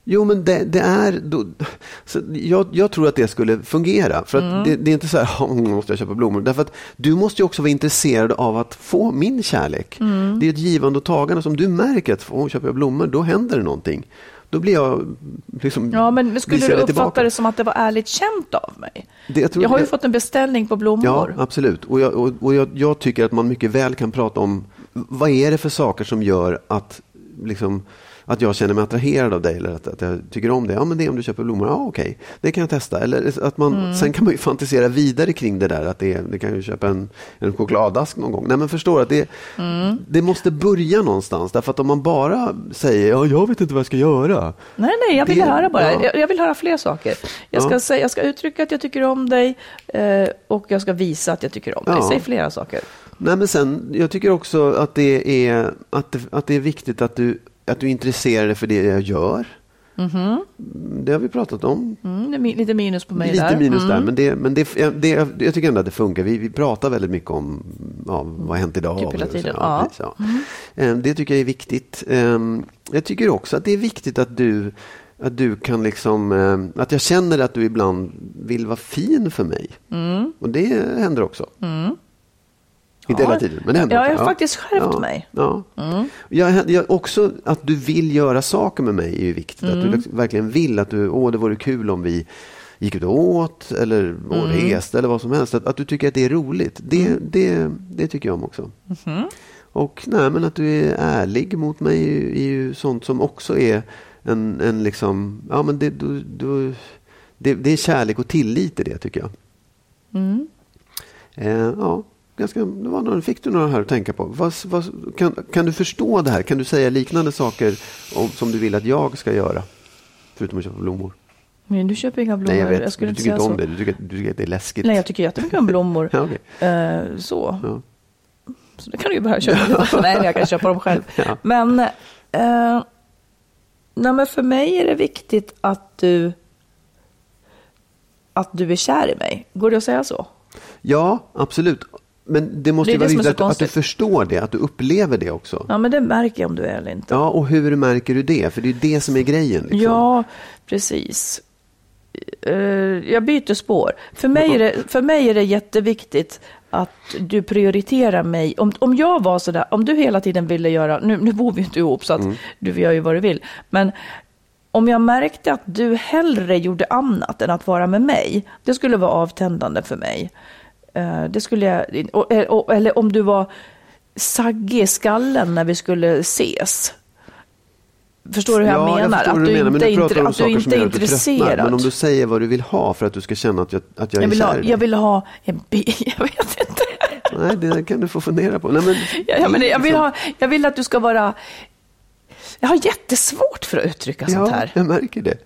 Speaker 2: Jo, men det, det är... Då, <laughs> så jag, jag tror att det skulle fungera. För att
Speaker 1: Mm.
Speaker 2: det, det är inte så här, <laughs> "Ja, nu måste jag köpa blommor. Därför att du måste ju också vara intresserad av att få min kärlek.
Speaker 1: Mm.
Speaker 2: Det är ett givande och tagande. Som du märker att, oh, köper jag blommor, då händer det någonting. Då blir jag liksom...
Speaker 1: Ja, men skulle du
Speaker 2: jag
Speaker 1: uppfatta
Speaker 2: tillbaka.
Speaker 1: det som att det var ärligt känt av mig?
Speaker 2: Det, jag, tror
Speaker 1: Jag har ju
Speaker 2: det-
Speaker 1: fått en beställning på blommor.
Speaker 2: Ja, absolut. Och, jag, och, och jag, jag tycker att man mycket väl kan prata om vad är det för saker som gör att, liksom, att jag känner mig attraherad av dig eller att, att jag tycker om dig. Ja, men det är om du köper blommor. Ja, okej, det kan jag testa. Eller att man,
Speaker 1: Mm.
Speaker 2: Sen kan man ju fantisera vidare kring det där. Att det, det kan ju köpa en, en chokladask någon gång. Nej, men förstår att det,
Speaker 1: Mm.
Speaker 2: det måste börja någonstans. Därför att om man bara säger ja, jag vet inte vad jag ska göra.
Speaker 1: Nej, nej, jag vill
Speaker 2: Det-
Speaker 1: höra bara.
Speaker 2: ja.
Speaker 1: Jag, jag vill höra fler saker. Jag ska,
Speaker 2: Ja.
Speaker 1: säga, jag ska uttrycka att jag tycker om dig eh, och jag ska visa att jag tycker om dig.
Speaker 2: Ja.
Speaker 1: Säg flera saker.
Speaker 2: Nej, men sen, jag tycker också att det är, att det, att det är viktigt att du, att du intresserar dig för det jag gör. Det har vi pratat om.
Speaker 1: Mm, är lite minus på mig
Speaker 2: Lite
Speaker 1: där.
Speaker 2: minus
Speaker 1: Mm.
Speaker 2: där, men, det, men det, det, jag tycker ändå att det funkar. Vi, vi pratar väldigt mycket om ja, vad har hänt idag.
Speaker 1: Typ hela tiden,
Speaker 2: Ja,
Speaker 1: ja.
Speaker 2: precis, ja. Eh, Det tycker jag är viktigt. Eh, Jag tycker också att det är viktigt att du, att du kan liksom, eh, att jag känner att du ibland vill vara fin för mig. Och det händer också. Inte
Speaker 1: Ja.
Speaker 2: hela tiden, men det händer
Speaker 1: Ja, jag har faktiskt skärpt mig.
Speaker 2: Ja. Jag, jag, också att du vill göra saker med mig är ju viktigt. Att
Speaker 1: Mm.
Speaker 2: du liksom verkligen vill att du, åh det vore kul om vi gick ut och åt eller
Speaker 1: Mm.
Speaker 2: reste eller vad som helst. Att, att du tycker att det är roligt. Det, det, det tycker jag om också.
Speaker 1: Mm-hmm.
Speaker 2: Och nej, men att du är ärlig mot mig är ju, är ju sånt som också är en, en liksom, ja men det, du, du, det, det är kärlek och tillit i det tycker jag.
Speaker 1: Mm.
Speaker 2: Eh, ja, ganska, det var några, fick du några här att tänka på? Vad, vad, kan, kan du förstå det här? Kan du säga liknande saker om, som du vill att jag ska göra? Förutom att köpa blommor.
Speaker 1: Men du köper inga blommor.
Speaker 2: Nej, jag vet.
Speaker 1: skulle
Speaker 2: du
Speaker 1: inte
Speaker 2: tycker
Speaker 1: säga
Speaker 2: inte om
Speaker 1: så.
Speaker 2: det. Du tycker, du tycker att det är läskigt.
Speaker 1: Nej, jag tycker jättemycket om blommor. <laughs>
Speaker 2: Ja, okej.
Speaker 1: eh, så.
Speaker 2: Ja.
Speaker 1: så det kan du ju börja köpa. <laughs> <laughs> Nej, jag kan köpa dem själv.
Speaker 2: Ja.
Speaker 1: Men, eh, nej, men för mig är det viktigt att du, att du är kär i mig. Går det att säga så?
Speaker 2: ja, absolut. Men det måste
Speaker 1: Det
Speaker 2: ju vara viktigt att, att du förstår det, att du upplever det också.
Speaker 1: Ja, men det märker jag om du är eller inte.
Speaker 2: Ja, och hur märker du det? För det är ju det som är grejen. Liksom.
Speaker 1: Ja, precis. Eh, jag byter spår. För mig, är det, för mig är det jätteviktigt att du prioriterar mig. Om, om jag var sådär, om du hela tiden ville göra, nu, nu bor vi inte ihop så att
Speaker 2: Mm.
Speaker 1: du gör ju vad du vill, men om jag märkte att du hellre gjorde annat än att vara med mig, det skulle vara avtändande för mig. Eh, det skulle jag, och, och, eller om du var saggig i skallen när vi skulle ses. Förstår du hur jag
Speaker 2: ja,
Speaker 1: menar?
Speaker 2: förstår
Speaker 1: att du,
Speaker 2: menar, men
Speaker 1: inte,
Speaker 2: du
Speaker 1: att du inte är
Speaker 2: du tröttnar.
Speaker 1: intresserad.
Speaker 2: Men om du säger vad du vill ha för att du ska känna att jag, att jag är
Speaker 1: jag, vill
Speaker 2: kär
Speaker 1: ha, jag vill ha en bil, <laughs> jag vet inte.
Speaker 2: Nej, det kan du få fundera på. Nej, men,
Speaker 1: Ja, ja, men jag, vill
Speaker 2: liksom-
Speaker 1: ha, jag vill att du ska vara... Jag har jättesvårt för att uttrycka sånt
Speaker 2: Ja,
Speaker 1: här.
Speaker 2: jag märker det.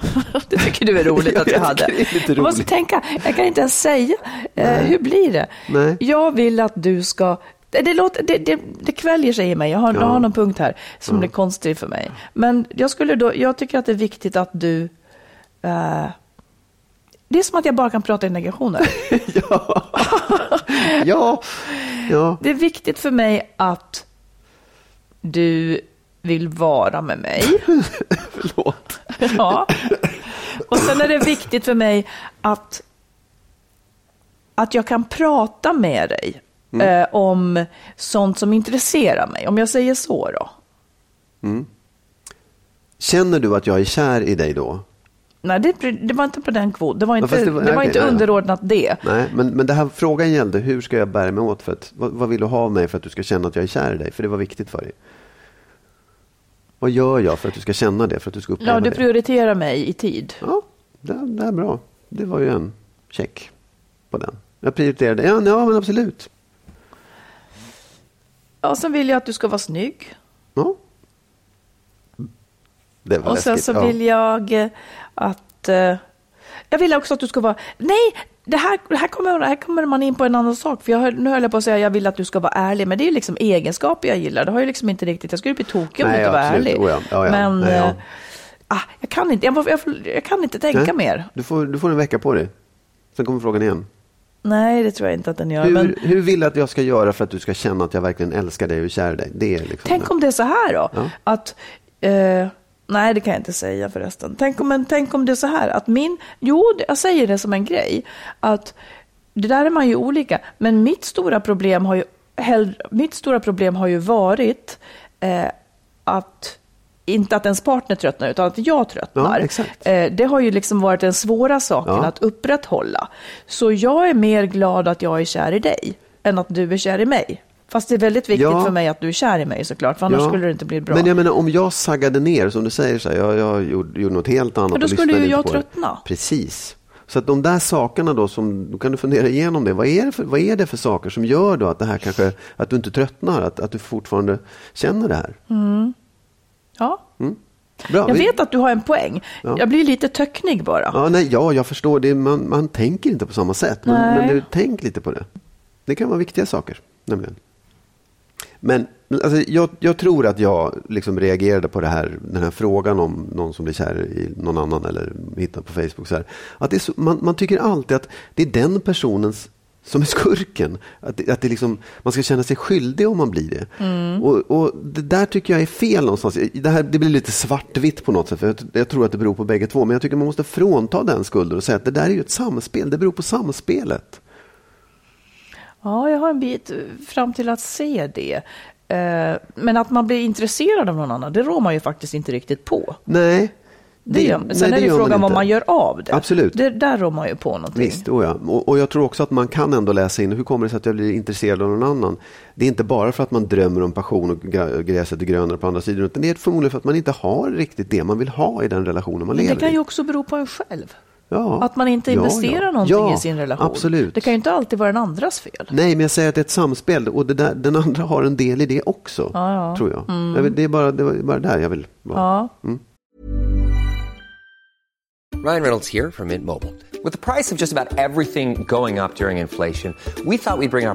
Speaker 2: <laughs>
Speaker 1: det tycker du är roligt att <laughs> jag hade. Jag måste tänka, jag kan inte ens säga. Eh, hur blir det?
Speaker 2: Nej.
Speaker 1: Jag vill att du ska... Det, låter, det, det, det kväljer sig i mig. Jag har, jag har någon punkt här som blir konstig för mig. Men jag, skulle då, jag tycker att det är viktigt att du... eh, det är som att jag bara kan prata i negationer. <laughs>
Speaker 2: Ja, ja.
Speaker 1: Det är viktigt för mig att du vill vara med mig.
Speaker 2: förlåt. <laughs>
Speaker 1: Ja. Och sen är det viktigt för mig att, att jag kan prata med dig
Speaker 2: Mm.
Speaker 1: eh, om sånt som intresserar mig. Om jag säger så då.
Speaker 2: Känner du att jag är kär i dig då?
Speaker 1: Nej, det, det var inte på den kvoten. Det var inte,
Speaker 2: det
Speaker 1: det
Speaker 2: var-
Speaker 1: var,
Speaker 2: okej,
Speaker 1: inte
Speaker 2: nej.
Speaker 1: underordnat det.
Speaker 2: Nej, men, men det här frågan gällde hur ska jag bära mig åt för att, vad, vad vill du ha av mig för att du ska känna att jag är kär i dig? För det var viktigt för dig. Vad gör jag för att du ska känna det, för att du ska uppleva
Speaker 1: Ja, du
Speaker 2: det?
Speaker 1: prioriterar mig i tid.
Speaker 2: Ja, det, det är bra. Det var ju en check på den. Jag prioriterade, ja, ja men absolut.
Speaker 1: Ja, sen vill jag att du ska vara snygg.
Speaker 2: Ja. Det var
Speaker 1: Och sen
Speaker 2: läskigt.
Speaker 1: så
Speaker 2: ja.
Speaker 1: vill jag eh, att... eh, Jag vill också att du ska vara... Nej, det här, det här, kommer, här kommer man in på en annan sak. För jag, höll- nu höll jag på att säga att jag vill att du ska vara ärlig. Men det är ju liksom egenskaper jag gillar. Det har ju liksom inte riktigt... Jag skulle bli tokig om du inte var
Speaker 2: absolut.
Speaker 1: ärlig.
Speaker 2: Oh ja, ja, ja.
Speaker 1: Men...
Speaker 2: Nej, ja.
Speaker 1: eh, Ah, jag kan inte. Jag, jag, jag kan inte tänka
Speaker 2: Nej,
Speaker 1: mer.
Speaker 2: Du får, du får en vecka på dig. Sen kommer frågan igen.
Speaker 1: Nej, det tror jag inte att den gör.
Speaker 2: Hur,
Speaker 1: Men
Speaker 2: hur vill du att jag ska göra för att du ska känna att jag verkligen älskar dig och är kär i dig? Det är liksom
Speaker 1: tänk om det är så här då. Att... Eh, nej, det kan jag inte säga förresten. Tänk om, tänk om det är så här att min... Jo, jag säger det som en grej. Att det där är man ju olika. Men mitt stora problem har ju, hell, mitt stora problem har ju varit eh, att inte att ens partner tröttnar, utan att jag tröttnar.
Speaker 2: Ja.
Speaker 1: Eh, det har ju liksom varit den svåra saken
Speaker 2: Ja.
Speaker 1: att upprätthålla. Så jag är mer glad att jag är kär i dig, än att du är kär i mig. Fast det är väldigt viktigt
Speaker 2: Ja.
Speaker 1: för mig att du är kär i mig såklart, för annars
Speaker 2: Ja.
Speaker 1: skulle det inte bli bra.
Speaker 2: Men jag menar om jag saggade ner, som du säger, så här, jag, jag gjorde, gjorde något helt annat.
Speaker 1: Men då skulle ju jag
Speaker 2: på det.
Speaker 1: tröttna.
Speaker 2: Precis. Så att de där sakerna då, som, då kan du fundera igenom det. Vad är det, för, vad är det för saker som gör då att det här kanske, att du inte tröttnar, att, att du fortfarande känner det här?
Speaker 1: ja.
Speaker 2: Bra,
Speaker 1: Jag
Speaker 2: vi-
Speaker 1: vet att du har en poäng.
Speaker 2: Ja.
Speaker 1: Jag blir lite töcknig bara.
Speaker 2: Ja, nej, ja, jag förstår det. Man, man tänker inte på samma sätt. Men, men du, tänk lite på det. Det kan vara viktiga saker, nämligen. Men alltså, jag, jag tror att jag liksom reagerade på det här, den här frågan om någon som blir kär i någon annan eller hittar på Facebook. Så här, att så, man, man tycker alltid att det är den personens som är skurken. Att, det, att det liksom, man ska känna sig skyldig om man blir det. Och, och Det där tycker jag är fel någonstans. Det, här, det blir lite svartvitt på något sätt. För jag, jag tror att det beror på bägge två. Men jag tycker man måste frånta den skulden och säga att det där är ju ett samspel. Det beror på samspelet.
Speaker 1: Ja, jag har en bit fram till att se det. Eh, Men att man blir intresserad av någon annan, det rår man ju faktiskt inte riktigt på.
Speaker 2: Nej.
Speaker 1: Det
Speaker 2: nej,
Speaker 1: sen är det
Speaker 2: gör
Speaker 1: frågan vad man gör av det.
Speaker 2: Absolut.
Speaker 1: Det, där rår man ju på någonting.
Speaker 2: Visst, oh ja. och, och jag tror också att man kan ändå läsa in hur kommer det sig att jag blir intresserad av någon annan. Det är inte bara för att man drömmer om passion och gräset är grönare på andra sidan. Utan det är förmodligen för att man inte har riktigt det man vill ha i den relationen man
Speaker 1: Men
Speaker 2: lever
Speaker 1: det kan
Speaker 2: i.
Speaker 1: ju också bero på en själv.
Speaker 2: Ja.
Speaker 1: Att man inte investerar
Speaker 2: ja.
Speaker 1: någonting
Speaker 2: Ja,
Speaker 1: i sin relation.
Speaker 2: Absolut.
Speaker 1: Det kan ju inte alltid vara den andras fel.
Speaker 2: Nej, men jag säger att det är ett samspel och det där, den andra har en del i det också.
Speaker 1: Ja, ja.
Speaker 2: Tror jag. jag vill, det, är bara, det var bara där jag vill vara.
Speaker 1: Ja.
Speaker 3: Ryan Reynolds here from Mint Mobile. With the price of just about everything going up during inflation, we thought we'd bring our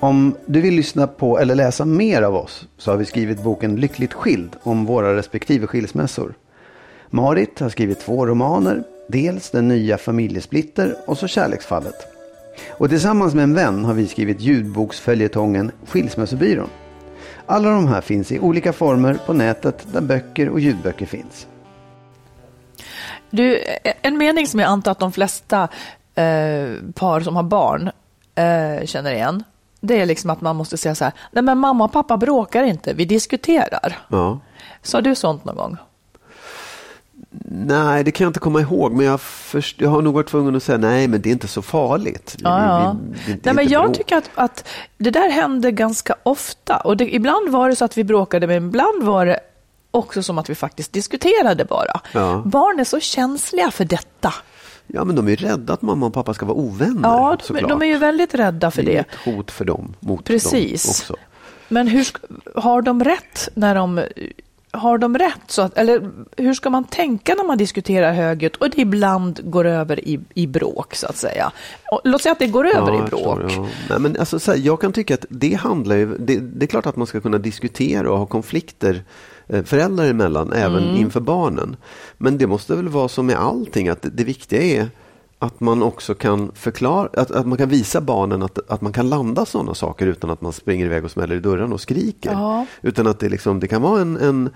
Speaker 4: Om du vill lyssna på eller läsa mer av oss så har vi skrivit boken Lyckligt skild om våra respektive skilsmässor. Marit har skrivit två romaner, dels Den nya familjesplitter och så Kärleksfallet. Och tillsammans med en vän har vi skrivit ljudboksföljetongen Skilsmässobyrån. Alla de här finns i olika former på nätet där böcker och ljudböcker finns.
Speaker 1: Du, en mening som jag antar att de flesta eh, par som har barn eh, känner igen. Det är liksom att man måste säga så här, nej men mamma och pappa bråkar inte, vi diskuterar.
Speaker 2: Ja.
Speaker 1: Sa du sånt någon gång?
Speaker 2: Nej, det kan jag inte komma ihåg, men jag, först, jag har nog varit tvungen att säga nej, men det är inte så farligt.
Speaker 1: Ja.
Speaker 2: Vi- vi- är
Speaker 1: Nej, men jag
Speaker 2: bråk.
Speaker 1: tycker att, att det där hände ganska ofta. Och det, ibland var det så att vi bråkade, men ibland var det också som att vi faktiskt diskuterade bara.
Speaker 2: Ja.
Speaker 1: Barn är så känsliga för detta.
Speaker 2: Ja, men de är ju rädda att mamma och pappa ska vara ovänner.
Speaker 1: Ja, de, är- de är ju väldigt rädda för
Speaker 2: det är
Speaker 1: det.
Speaker 2: ett hot för dem, mot
Speaker 1: Precis.
Speaker 2: dem också.
Speaker 1: Men hur har de rätt när de har de rätt? Så att, eller hur ska man tänka när man diskuterar högljutt och det ibland går över i, i bråk så att säga? Och, låt säga att det går över i
Speaker 2: jag
Speaker 1: bråk.
Speaker 2: förstår, ja. Nej, men alltså, så här, jag kan tycka att det handlar ju, det, det är klart att man ska kunna diskutera och ha konflikter föräldrar emellan, även
Speaker 1: Mm.
Speaker 2: inför barnen. Men det måste väl vara som med allting, att det, viktiga är att man också kan förklara, att, att man kan visa barnen att, att man kan landa sådana saker utan att man springer iväg och smäller i dörren och skriker.
Speaker 1: Ja.
Speaker 2: Utan att det, liksom, det kan vara en, en,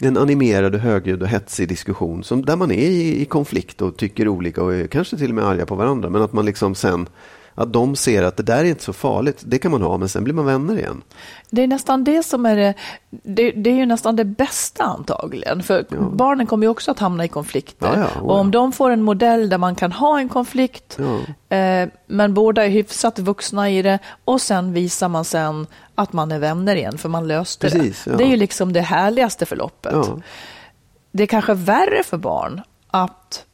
Speaker 2: en animerad, högljudd och hetsig diskussion som, där man är i, i konflikt och tycker olika och är kanske till och med arga på varandra. Men att man liksom sen, att de ser att det där är inte så farligt, det kan man ha, men sen blir man vänner igen.
Speaker 1: Det är nästan det som är det, det, det är ju nästan det bästa antagligen. För barnen kommer ju också att hamna i konflikter.
Speaker 2: Ja, ja, oh,
Speaker 1: och om
Speaker 2: ja.
Speaker 1: de får en modell där man kan ha en konflikt, eh, men båda är hyfsat vuxna i det och sen visar man sen att man är vänner igen för man löste
Speaker 2: Precis,
Speaker 1: det.
Speaker 2: ja.
Speaker 1: Det är ju liksom det härligaste förloppet.
Speaker 2: Ja.
Speaker 1: Det är kanske värre för barn att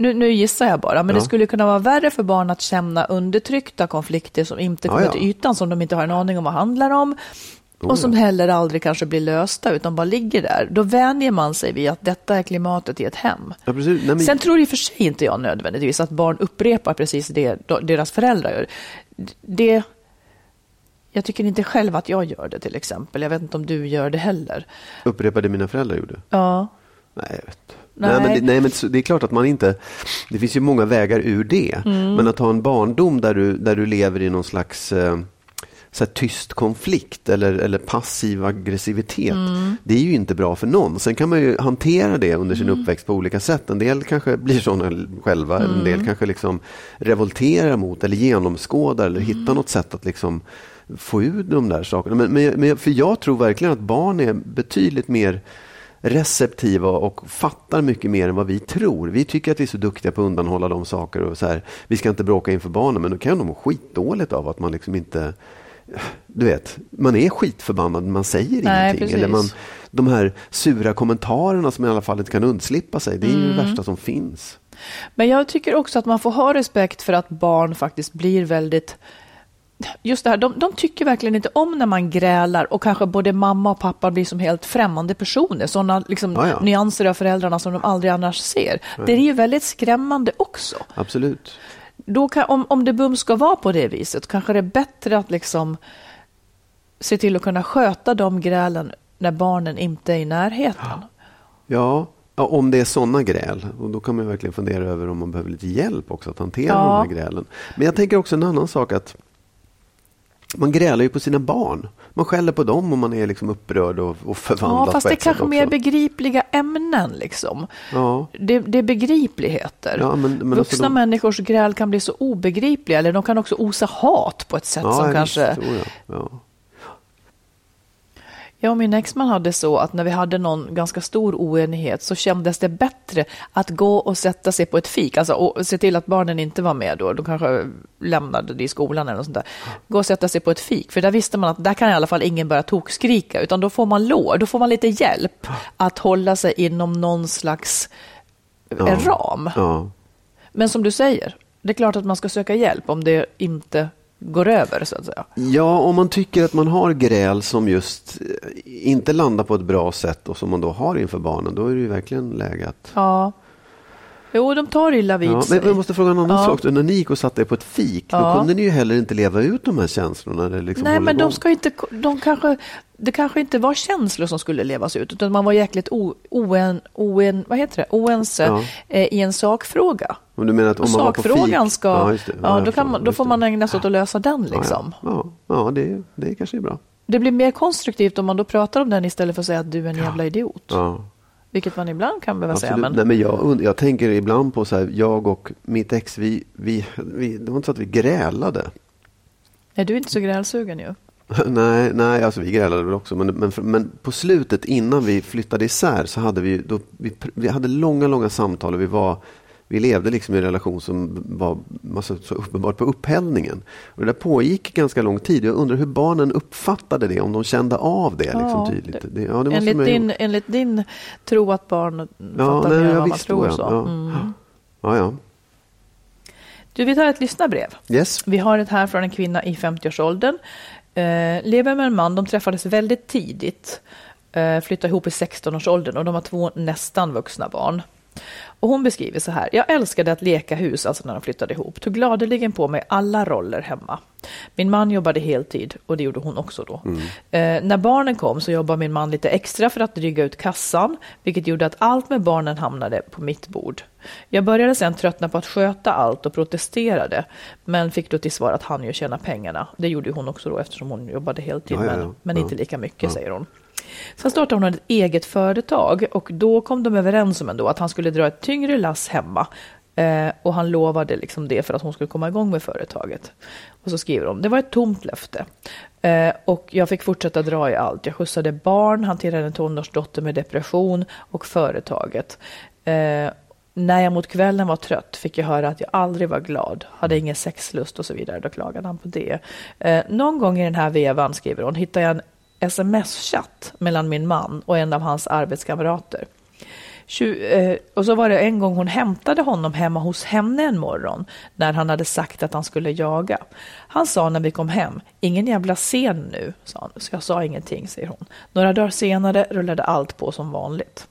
Speaker 1: nu, nu gissar jag bara, men
Speaker 2: Ja.
Speaker 1: det skulle kunna vara värre för barn att känna undertryckta konflikter som inte
Speaker 2: Ja,
Speaker 1: kommer
Speaker 2: ja.
Speaker 1: till ytan, som de inte har en aning om vad handlar om och som heller aldrig kanske blir lösta utan bara ligger där. Då vänjer man sig vid att detta är klimatet i ett hem.
Speaker 2: Ja. Nej, men,
Speaker 1: Sen tror i och för sig inte jag nödvändigtvis att barn upprepar precis det deras föräldrar gör. Det, jag tycker inte själv att jag gör det till exempel. Jag vet inte om du gör det heller.
Speaker 2: upprepade mina föräldrar gjorde.
Speaker 1: Ja,
Speaker 2: Nej, jag vet. inte.
Speaker 1: Nej.
Speaker 2: Nej. men, det, nej, men det är klart att man inte... Det finns ju många vägar ur det.
Speaker 1: Mm.
Speaker 2: Men att ha en barndom där du, där du lever i någon slags eh, så här, tyst konflikt eller, eller passiv aggressivitet.
Speaker 1: Mm.
Speaker 2: Det är ju inte bra för någon. Sen kan man ju hantera det under sin
Speaker 1: Mm.
Speaker 2: uppväxt på olika sätt. En del kanske blir sådana själva. En
Speaker 1: Mm.
Speaker 2: del kanske liksom revolterar mot eller genomskådar eller
Speaker 1: Mm.
Speaker 2: hittar något sätt att liksom få ut de där sakerna. Men, men, men, för jag tror verkligen att barn är betydligt mer receptiva och fattar mycket mer än vad vi tror. Vi tycker att vi är så duktiga på att undanhålla de saker och så här, vi ska inte bråka inför barnen, men då kan de må skitdåligt av att man liksom inte du vet, man är skitförbannad men man säger
Speaker 1: Nej,
Speaker 2: ingenting. Eller
Speaker 1: precis.
Speaker 2: man, de här sura kommentarerna som i alla fall inte kan undslippa sig, det är ju
Speaker 1: Mm.
Speaker 2: det värsta som finns.
Speaker 1: Men jag tycker också att man får ha respekt för att barn faktiskt blir väldigt Just det här, de, de tycker verkligen inte om när man grälar och kanske både mamma och pappa blir som helt främmande personer. Sådana liksom,
Speaker 2: Ja, ja.
Speaker 1: nyanser av föräldrarna som de aldrig annars ser. Det är ju väldigt skrämmande också.
Speaker 2: Absolut.
Speaker 1: Då kan, om, om det bums ska vara på det viset kanske det är bättre att liksom se till att kunna sköta de grälen när barnen inte är i närheten.
Speaker 2: Ja, ja, om det är sådana gräl. Och då kan man verkligen fundera över om man behöver lite hjälp också att hantera
Speaker 1: Ja.
Speaker 2: de här grälen. Men jag tänker också en annan sak att man grälar ju på sina barn. Man skäller på dem om man är liksom upprörd och, och förvandlad
Speaker 1: Ja, fast det är kanske
Speaker 2: också.
Speaker 1: mer begripliga ämnen liksom.
Speaker 2: Ja.
Speaker 1: Det, det är begripligheter.
Speaker 2: Ja, men- men
Speaker 1: Vuxna
Speaker 2: alltså de-
Speaker 1: människors gräl kan bli så obegripliga eller de kan också osa hat på ett sätt som
Speaker 2: visst,
Speaker 1: kanske...
Speaker 2: tror jag. Ja.
Speaker 1: Jag och min exman hade så att när vi hade någon ganska stor oenighet så kändes det bättre att gå och sätta sig på ett fik, alltså och se till att barnen inte var med då, de kanske lämnade det i skolan eller något sånt där. Gå och sätta sig på ett fik, för där visste man att där kan i alla fall ingen börja tokskrika, utan då får man lov, då får man lite hjälp att hålla sig inom någon slags
Speaker 2: Ja.
Speaker 1: en ram.
Speaker 2: Ja.
Speaker 1: Men som du säger, det är klart att man ska söka hjälp om det inte går över så att säga.
Speaker 2: Ja, om man tycker att man har gräl som just eh, inte landar på ett bra sätt och som man då har inför barnen, då är det ju verkligen läge att...
Speaker 1: Ja. Jo, de tar illa vid
Speaker 2: Ja,
Speaker 1: sig.
Speaker 2: men jag måste fråga en annan
Speaker 1: Ja.
Speaker 2: sak. När ni gick och satte er på ett fik,
Speaker 1: Ja.
Speaker 2: då kunde ni ju heller inte leva ut de här känslorna. Liksom
Speaker 1: Nej, men de ska inte, de kanske, det kanske inte var känslor som skulle levas ut, utan man var jäkligt oen, oen, vad heter det? oense
Speaker 2: Ja.
Speaker 1: eh, i en sakfråga.
Speaker 2: Om du menar att om
Speaker 1: Sakfrågan
Speaker 2: fik...
Speaker 1: ska,
Speaker 2: Ja,
Speaker 1: ja,
Speaker 2: det.
Speaker 1: då,
Speaker 2: jag
Speaker 1: kan
Speaker 2: förstår.
Speaker 1: man, då får man ägna sig åt att lösa den
Speaker 2: Ja,
Speaker 1: liksom.
Speaker 2: Ja, ja, ja det, det kanske är bra.
Speaker 1: Det blir mer konstruktivt om man då pratar om den istället för att säga att du är en jävla idiot.
Speaker 2: Ja.
Speaker 1: Vilket man ibland kan behöva säga.
Speaker 2: Absolut.
Speaker 1: Men,
Speaker 2: Nej, men jag, jag tänker ibland på så här, jag och mitt ex, vi, vi, vi, det var inte så att vi grälade.
Speaker 1: är du inte så grälsugen ju? <laughs>
Speaker 2: nej, nej, alltså vi grälade väl också. Men, men, men på slutet innan vi flyttade isär så hade vi, då, vi, vi hade långa, långa samtal och vi var vi levde liksom i en relation som var alltså, så uppenbart på upphällningen. Och det där pågick ganska lång tid. Jag undrar hur barnen uppfattade det, om de kände av det liksom,
Speaker 1: Ja,
Speaker 2: tydligt. Det, ja, det
Speaker 1: Enligt
Speaker 2: man
Speaker 1: din, enligt din tro att barn fattar
Speaker 2: nej,
Speaker 1: mer än vad man tror. Så.
Speaker 2: Ja.
Speaker 1: Mm.
Speaker 2: Ja, ja.
Speaker 1: Du, vi tar ett lyssnarbrev.
Speaker 2: Yes.
Speaker 1: Vi har ett här från en kvinna i 50-årsåldern. Eh, lever med en man, de träffades väldigt tidigt. Eh, flyttade ihop i 16-årsåldern och de har två nästan vuxna barn. Och hon beskriver så här. Jag älskade att leka hus, alltså när de flyttade ihop. Tog gladeligen på mig alla roller hemma. Min man jobbade heltid och det gjorde hon också då. Eh, när barnen kom så jobbade min man lite extra för att dryga ut kassan, vilket gjorde att allt med barnen hamnade på mitt bord. Jag började sen tröttna på att sköta allt och protesterade, men fick då till svar att han ju tjänar pengarna. Det gjorde hon också då eftersom hon jobbade heltid,
Speaker 2: Ja, ja,
Speaker 1: men,
Speaker 2: ja.
Speaker 1: men
Speaker 2: Ja.
Speaker 1: inte lika mycket säger hon. Sen startade hon ett eget företag och då kom de överens om ändå att han skulle dra ett tyngre lass hemma. Eh, och han lovade liksom det för att hon skulle komma igång med företaget. Och så skriver de, det var ett tomt löfte. Eh, och jag fick fortsätta dra i allt. Jag skjutsade barn, hanterade en tonårsdotter med depression och företaget. Eh, när jag mot kvällen var trött fick jag höra att jag aldrig var glad, hade ingen sexlust och så vidare. Då klagade han på det. Eh, någon gång i den här vevan, skriver hon, hittade jag en sms-chatt mellan min man och en av hans arbetskamrater. Eh, och så var det en gång hon hämtade honom hemma hos henne en morgon när han hade sagt att han skulle jaga. Han sa när vi kom hem, ingen jävla scen nu, sa han. Så jag sa ingenting, säger hon. Några dagar senare rullade allt på som vanligt.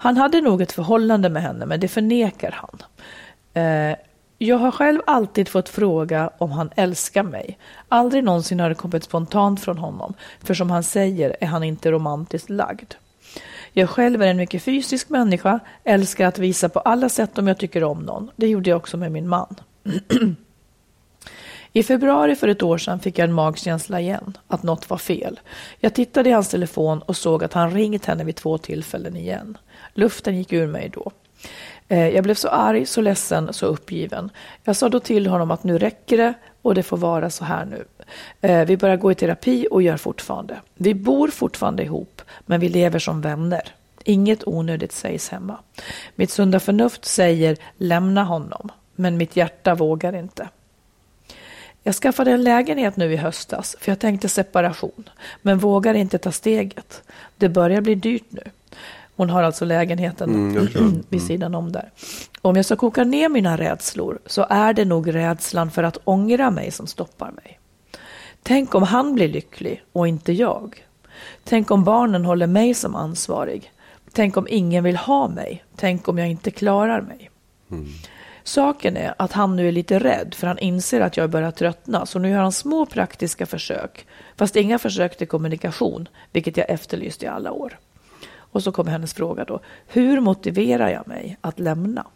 Speaker 1: Han hade nog ett förhållande med henne, men det förnekar han. Eh, jag har själv alltid fått fråga om han älskar mig. Aldrig någonsin har det kommit spontant från honom, för som han säger är han inte romantiskt lagd. Jag själv är en mycket fysisk människa, älskar att visa på alla sätt om jag tycker om någon. Det gjorde jag också med min man. <clears throat> I februari för ett år sedan fick jag en magkänsla igen, att något var fel. Jag tittade i hans telefon och såg att han ringt henne vid två tillfällen igen. Luften gick ur mig då. Eh, jag blev så arg, så ledsen, så uppgiven. Jag sa då till honom att nu räcker det och det får vara så här nu. Eh, vi börjar gå i terapi och gör fortfarande. Vi bor fortfarande ihop, men vi lever som vänner. Inget onödigt sägs hemma. Mitt sunda förnuft säger lämna honom, men mitt hjärta vågar inte. Jag skaffade en lägenhet nu i höstas för jag tänkte separation, men vågar inte ta steget. Det börjar bli dyrt nu. Hon har alltså lägenheten
Speaker 2: Mm, <clears throat>
Speaker 1: vid sidan om där. Om jag ska koka ner mina rädslor så är det nog rädslan för att ångra mig som stoppar mig. Tänk om han blir lycklig och inte jag. Tänk om barnen håller mig som ansvarig. Tänk om ingen vill ha mig. Tänk om jag inte klarar mig. Saken är att han nu är lite rädd för han inser att jag börjar tröttna så nu gör han små praktiska försök. Fast inga försök till kommunikation, vilket jag efterlyst i alla år. Och så kommer hennes fråga då. Hur motiverar jag mig att lämna?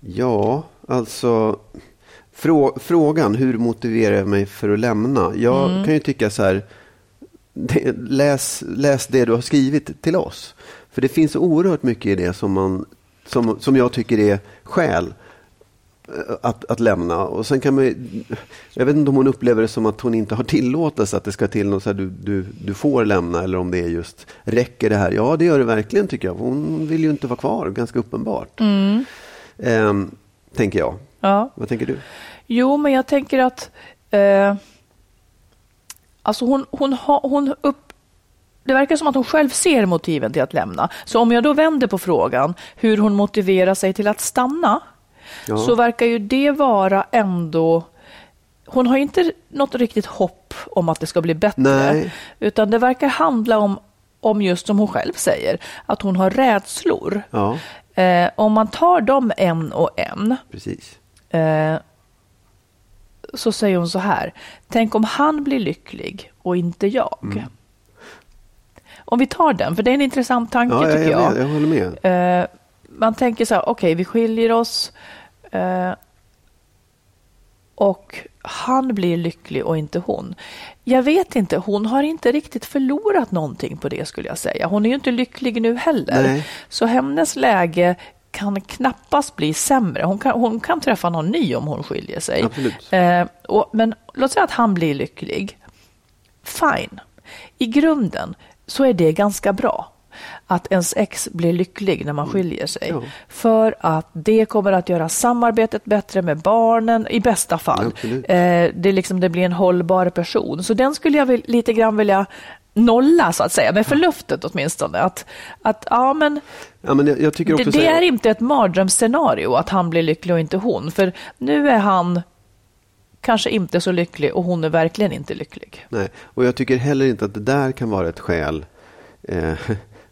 Speaker 2: Ja, alltså frå, frågan hur motiverar jag mig för att lämna? Jag
Speaker 1: Mm.
Speaker 2: kan ju tycka så här, det, läs, läs det du har skrivit till oss. För det finns oerhört mycket i det som, man, som, som jag tycker är skäl att, att lämna. Och sen kan man, ju- jag vet inte om hon upplever det som att hon inte har tillåtelse att det ska till något så här, du, du, du får lämna eller om det är just räcker det här? Ja, det gör det verkligen tycker jag. Hon vill ju inte vara kvar, ganska uppenbart. Ehm, tänker jag.
Speaker 1: Ja.
Speaker 2: Vad tänker du?
Speaker 1: Jo, men jag tänker att eh, alltså hon, hon, ha, hon upp, det verkar som att hon själv ser motiven till att lämna. Så om jag då vänder på frågan hur hon motiverar sig till att stanna
Speaker 2: Ja.
Speaker 1: så verkar ju det vara ändå hon har ju inte något riktigt hopp om att det ska bli bättre.
Speaker 2: Nej.
Speaker 1: Utan det verkar handla om, om just som hon själv säger, att hon har rädslor.
Speaker 2: Ja,
Speaker 1: Eh, om man tar dem en och en
Speaker 2: precis.
Speaker 1: Eh, så säger hon så här. Tänk om han blir lycklig och inte jag.
Speaker 2: Mm.
Speaker 1: Om vi tar den, för det är en intressant tanke
Speaker 2: Ja, jag,
Speaker 1: tycker jag.
Speaker 2: jag, jag håller med.
Speaker 1: Eh, man tänker så här, okej, vi skiljer oss. Eh, och han blir lycklig och inte hon. Jag vet inte, hon har inte riktigt förlorat någonting på det skulle jag säga. Hon är ju inte lycklig nu heller.
Speaker 2: Nej.
Speaker 1: Så hennes läge kan knappast bli sämre. Hon kan, hon kan träffa någon ny om hon skiljer sig. Eh, och, men låt säga att han blir lycklig. Fine. I grunden så är det ganska bra att ens ex blir lycklig när man skiljer sig.
Speaker 2: Ja.
Speaker 1: För att det kommer att göra samarbetet bättre med barnen i bästa fall. Eh, det, liksom, det blir en hållbar person. Så den skulle jag vill, lite grann vilja nolla så att säga, med förluftet åtminstone. Att, att ja, men
Speaker 2: Ja, men jag, jag
Speaker 1: det, det är inte ett mardrömsscenario att han blir lycklig och inte hon. För nu är han kanske inte så lycklig och hon är verkligen inte lycklig.
Speaker 2: Nej, och jag tycker heller inte att det där kan vara ett skäl eh,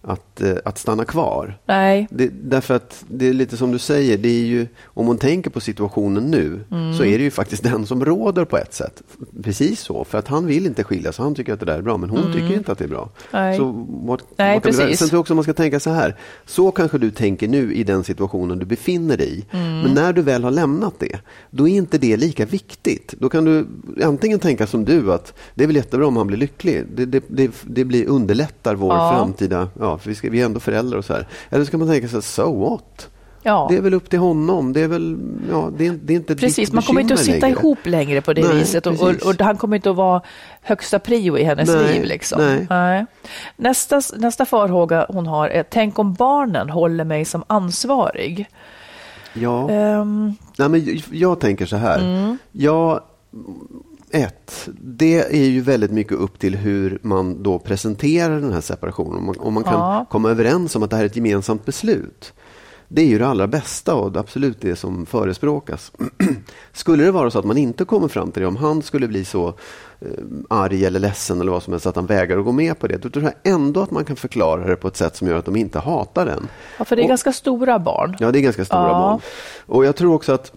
Speaker 2: att, eh, att stanna kvar.
Speaker 1: Nej,
Speaker 2: Det, därför att det är lite som du säger, det är ju, om man tänker på situationen nu
Speaker 1: Mm.
Speaker 2: så är det ju faktiskt den som råder på ett sätt. Precis så, för att han vill inte skiljas, han tycker att det där är bra, men hon tycker inte att det är bra.
Speaker 1: Mm. Nej.
Speaker 2: Så vad,
Speaker 1: Nej, precis.
Speaker 2: Sen tror jag också man ska tänka så här, så kanske du tänker nu i den situationen du befinner dig i.
Speaker 1: Mm.
Speaker 2: Men när du väl har lämnat det, då är inte det lika viktigt. Då kan du antingen tänka som du, att det är väl jättebra om han blir lycklig. Det, det, det, det blir underlättar vår
Speaker 1: Ja.
Speaker 2: framtida, ja, för vi, ska, vi är ändå föräldrar och så här. Eller ska man tänka sig, so what?
Speaker 1: ja.
Speaker 2: Det är väl upp till honom. Det är väl, ja, det är, det är inte
Speaker 1: Precis, man kommer inte att sitta
Speaker 2: längre.
Speaker 1: ihop längre på det
Speaker 2: Nej,
Speaker 1: viset och, och, och han kommer inte att vara högsta prio i hennes
Speaker 2: Nej,
Speaker 1: liv. Liksom.
Speaker 2: nej.
Speaker 1: Nästa, nästa farhåga hon har är, tänk om barnen håller mig som ansvarig.
Speaker 2: Ja.
Speaker 1: Ehm,
Speaker 2: Nej, men jag- jag tänker så här.
Speaker 1: Mm.
Speaker 2: Jag, ett, det är ju väldigt mycket upp till hur man då presenterar den här separationen. Om man, om man kan
Speaker 1: Ja.
Speaker 2: komma överens om att det här är ett gemensamt beslut. Det är ju det allra bästa och det absolut det som förespråkas. <clears throat> skulle det vara så att man inte kommer fram till det, om han skulle bli så eh, arg eller ledsen eller vad som helst att han vägrar att gå med på det, då tror jag ändå att man kan förklara det på ett sätt som gör att de inte hatar den.
Speaker 1: ja, för det är
Speaker 2: Och-
Speaker 1: ganska stora barn.
Speaker 2: Ja, det är ganska stora
Speaker 1: Ja.
Speaker 2: barn. Och jag tror också att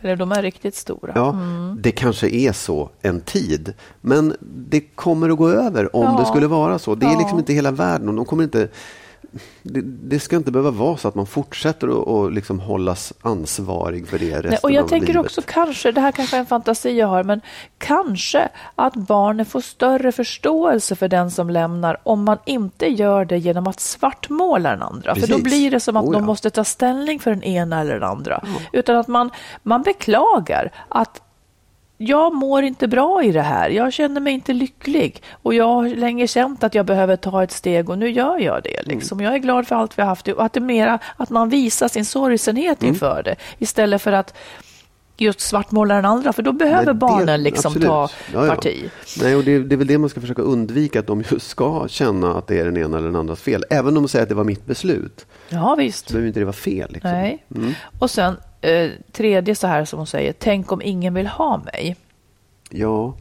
Speaker 1: Eller de är riktigt stora.
Speaker 2: Ja, det kanske är så en tid. Men det kommer att gå över om
Speaker 1: Ja.
Speaker 2: det skulle vara så. Det är
Speaker 1: Ja.
Speaker 2: liksom inte hela världen. och De kommer inte, det, det ska inte behöva vara så att man fortsätter att liksom hållas ansvarig för det resten
Speaker 1: Nej, och jag
Speaker 2: av
Speaker 1: tänker
Speaker 2: livet.
Speaker 1: också kanske, det här kanske är en fantasi jag har, men kanske att barnen får större förståelse för den som lämnar om man inte gör det genom att svartmåla den andra. För då
Speaker 2: Precis.
Speaker 1: blir det som att
Speaker 2: Oh,
Speaker 1: de
Speaker 2: ja.
Speaker 1: måste ta ställning för den ena eller den andra. Utan att man, man beklagar att jag mår inte bra i det här. Jag känner mig inte lycklig. Och jag har länge känt att jag behöver ta ett steg och nu gör jag det. Liksom. Jag är glad för allt vi har haft. Och att det mera att man visar sin sorgsenhet inför det. Istället för att just svartmåla den andra. För då behöver
Speaker 2: Nej,
Speaker 1: barnen liksom
Speaker 2: absolut.
Speaker 1: ta
Speaker 2: Ja, ja.
Speaker 1: parti.
Speaker 2: Nej, och det, det är väl det man ska försöka undvika, att de just ska känna att det är den ena eller den andras fel. Även om de säger att det var mitt beslut,
Speaker 1: Ja, visst.
Speaker 2: så behöver inte det vara fel. Liksom.
Speaker 1: Nej. Och sen eh, tredje så här som hon säger. Tänk om ingen vill ha mig.
Speaker 2: Ja,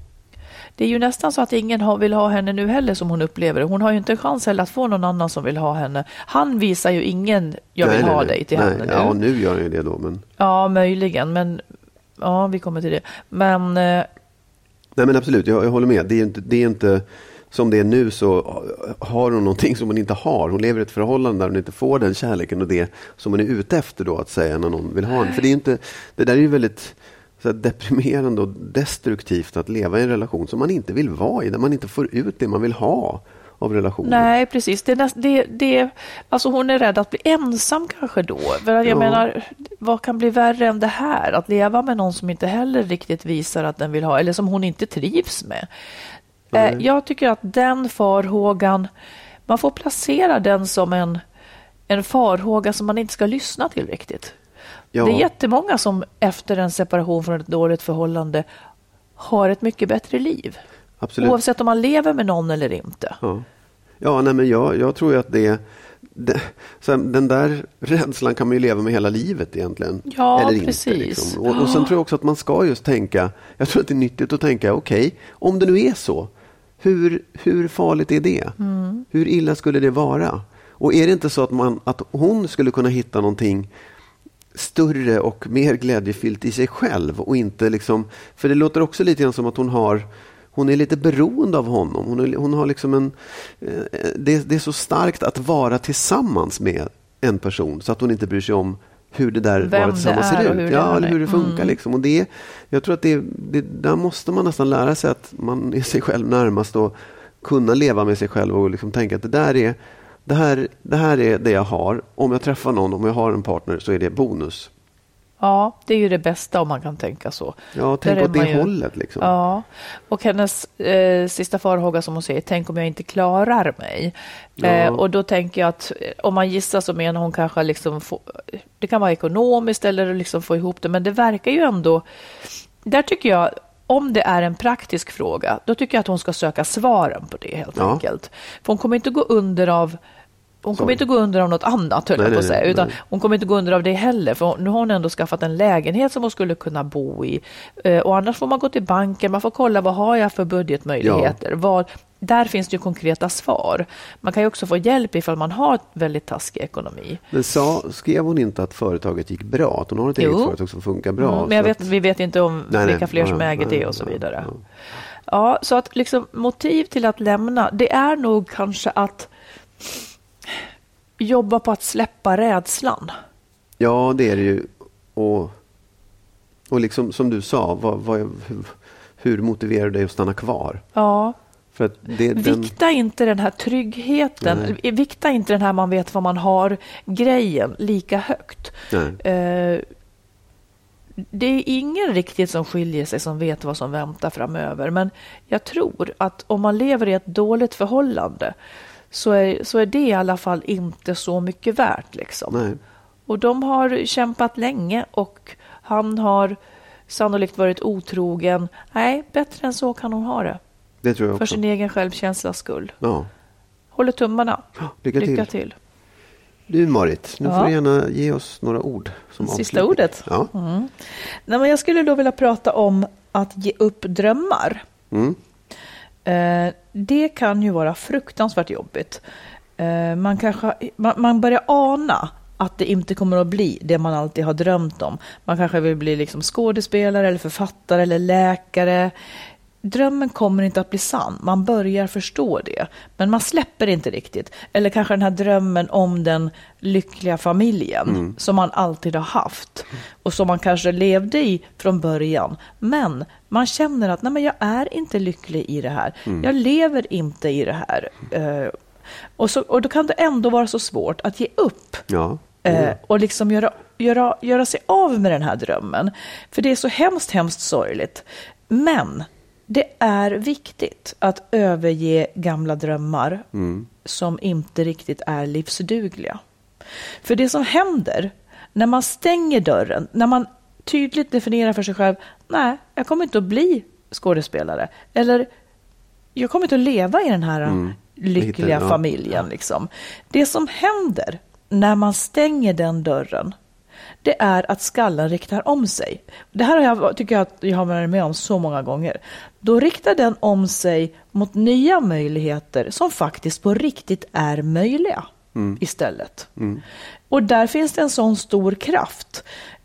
Speaker 1: Det är ju nästan så att ingen vill ha henne nu heller som hon upplever det. Hon har ju inte chans heller att få någon annan som vill ha henne. Han visar ju ingen jag vill
Speaker 2: Nej, nej,
Speaker 1: ha
Speaker 2: nej.
Speaker 1: dig till
Speaker 2: nej.
Speaker 1: henne nu.
Speaker 2: Ja, nu gör han ju det då, men
Speaker 1: Ja, möjligen, men ja, vi kommer till det. Men eh,
Speaker 2: Nej men absolut, jag, jag håller med. Det är, inte, det är inte som det är nu så har hon någonting som hon inte har. Hon lever i ett förhållande där hon inte får den kärleken och det som hon är ute efter då att säga när någon vill ha henne. För det, är inte, det där är ju väldigt så deprimerande och destruktivt att leva i en relation som man inte vill vara i, där man inte får ut det man vill ha av relationen.
Speaker 1: nej, precis. Det, näst, det, det, alltså hon är rädd att bli ensam kanske då. För jag
Speaker 2: Ja.
Speaker 1: menar, vad kan bli värre än det här? Att leva med någon som inte heller riktigt visar att den vill ha, eller som hon inte trivs med. Eh, jag tycker att den farhågan, man får placera den som en, en farhåga som man inte ska lyssna till riktigt.
Speaker 2: Ja.
Speaker 1: Det är jättemånga som efter en separation från ett dåligt förhållande har ett mycket bättre liv.
Speaker 2: Absolut.
Speaker 1: Oavsett om man lever med någon eller inte.
Speaker 2: Ja, ja nej, men jag, jag tror att det, det så den där rädslan kan man ju leva med hela livet egentligen.
Speaker 1: Ja,
Speaker 2: Eller
Speaker 1: precis.
Speaker 2: Inte, liksom. och, och sen tror jag också att man ska just tänka, jag tror att det är nyttigt att tänka, okej, om det nu är så, hur, hur farligt är det?
Speaker 1: Mm.
Speaker 2: Hur illa skulle det vara? Och är det inte så att, man, att hon skulle kunna hitta någonting större och mer glädjefyllt i sig själv och inte liksom, för det låter också lite grann som att hon har hon är lite beroende av honom. Hon, är, hon har liksom en, eh, det, det är så starkt att vara tillsammans med en person så att hon inte bryr sig om hur det där
Speaker 1: Vem
Speaker 2: vara tillsammans
Speaker 1: det är
Speaker 2: ser
Speaker 1: hur
Speaker 2: ut.
Speaker 1: det
Speaker 2: Ja, eller hur det funkar.
Speaker 1: Mm.
Speaker 2: Liksom. Och det, jag tror att det, det, där måste man nästan lära sig att man är sig själv närmast och kunna leva med sig själv och liksom tänka att det där är det här, det här är det jag har. Om jag träffar någon, om jag har en partner, så är det bonus.
Speaker 1: Ja, det är ju det bästa om man kan tänka så.
Speaker 2: Ja, tänk åt det
Speaker 1: ju-
Speaker 2: hållet. Liksom.
Speaker 1: Ja, och hennes eh, sista farhåga som hon säger, tänk om jag inte klarar mig.
Speaker 2: Ja.
Speaker 1: Eh, och då tänker jag att eh, om man gissar så menar hon kanske liksom, få, det kan vara ekonomiskt eller liksom få ihop det, men det verkar ju ändå, där tycker jag, om det är en praktisk fråga, då tycker jag att hon ska söka svaren på det helt
Speaker 2: Ja.
Speaker 1: enkelt. För hon kommer inte gå under av hon kommer inte gå under av något annat, höll jag på att säga. Utan
Speaker 2: nej.
Speaker 1: hon kommer inte gå under av det heller, för nu har hon ändå skaffat en lägenhet som hon skulle kunna bo i. Eh, Och annars får man gå till banken, man får kolla vad har jag för budgetmöjligheter. Vad, där finns det ju konkreta svar. Man kan ju också få hjälp ifall man har väldigt taskig ekonomi.
Speaker 2: Men sa, skrev hon inte att företaget gick bra? Att hon har ett eget
Speaker 1: Jo.
Speaker 2: företag som funkar bra?
Speaker 1: Mm, men vet,
Speaker 2: att-
Speaker 1: vi vet inte om
Speaker 2: Nej,
Speaker 1: vilka
Speaker 2: nej.
Speaker 1: fler som
Speaker 2: Ja,
Speaker 1: äger det och så
Speaker 2: ja,
Speaker 1: vidare.
Speaker 2: ja.
Speaker 1: Ja, så att liksom motiv till att lämna, det är nog kanske att jobba på att släppa rädslan.
Speaker 2: Ja, det är det ju. Och, och liksom som du sa, vad, vad, hur, motiverar du dig att stanna kvar?
Speaker 1: Ja,
Speaker 2: För det, den,
Speaker 1: Vikta inte den här tryggheten, vikta inte den här man vet vad man har grejen lika högt.
Speaker 2: nej.
Speaker 1: Eh, det är ingen riktigt som skiljer sig som vet vad som väntar framöver. Men jag tror att om man lever i ett dåligt förhållande så är, så är det i alla fall inte så mycket värt. Liksom.
Speaker 2: nej.
Speaker 1: Och de har kämpat länge och han har sannolikt varit otrogen. Nej, bättre än så kan hon ha det.
Speaker 2: Det tror jag
Speaker 1: För
Speaker 2: också.
Speaker 1: sin egen självkänslas skull.
Speaker 2: Ja.
Speaker 1: Håller tummarna.
Speaker 2: Lycka till.
Speaker 1: Lycka till.
Speaker 2: Du Marit, nu
Speaker 1: Ja.
Speaker 2: får du gärna ge oss några ord. Som
Speaker 1: Sista
Speaker 2: avslutning.
Speaker 1: ordet.
Speaker 2: Ja.
Speaker 1: Nej, men jag skulle då vilja prata om att ge upp drömmar.
Speaker 2: Mm.
Speaker 1: Eh, det kan ju vara fruktansvärt jobbigt. Eh, man, kanske, man, man börjar ana att det inte kommer att bli det man alltid har drömt om. Man kanske vill bli liksom skådespelare, eller författare eller läkare. Drömmen kommer inte att bli sann. Man börjar förstå det, men man släpper inte riktigt. Eller kanske den här drömmen om den lyckliga familjen som man alltid har haft och som man kanske levde i från början. Men man känner att nej, men jag är inte lycklig i det här. Jag lever inte i det här. Eh, och, så, och då kan det ändå vara så svårt att ge upp.
Speaker 2: Ja.
Speaker 1: Eh, och liksom göra, göra, göra sig av med den här drömmen. För det är så hemskt, hemskt sorgligt. Men det är viktigt att överge gamla drömmar som inte riktigt är livsdugliga. För det som händer när man stänger dörren, när man tydligt definierar för sig själv, nej, jag kommer inte att bli skådespelare. Eller jag kommer inte att leva i den här lyckliga
Speaker 2: Hittar- ja.
Speaker 1: familjen. Liksom. Det som händer när man stänger den dörren, det är att skallen riktar om sig. Det här har jag, tycker jag att jag har varit med om så många gånger. Då riktar den om sig mot nya möjligheter som faktiskt på riktigt är möjliga istället. Och där finns det en sån stor kraft.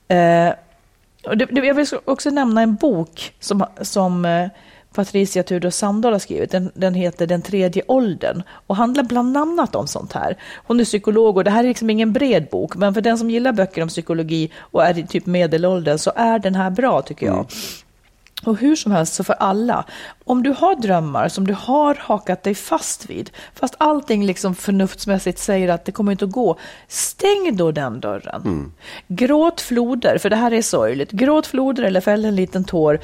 Speaker 1: Eh, jag vill också nämna en bok som, som eh, Patricia Tudor Sandahl har skrivit. Den, den heter Den tredje åldern och handlar bland annat om sånt här. Hon är psykolog och det här är liksom ingen bred bok, men för den som gillar böcker om psykologi och är i typ medelåldern så är den här bra tycker jag. Och hur som helst, så för alla, om du har drömmar som du har hakat dig fast vid, fast allting liksom förnuftsmässigt säger att det kommer inte att gå, stäng då den dörren. Gråt floder, för det här är sorgligt. Gråt floder eller fäll en liten tår.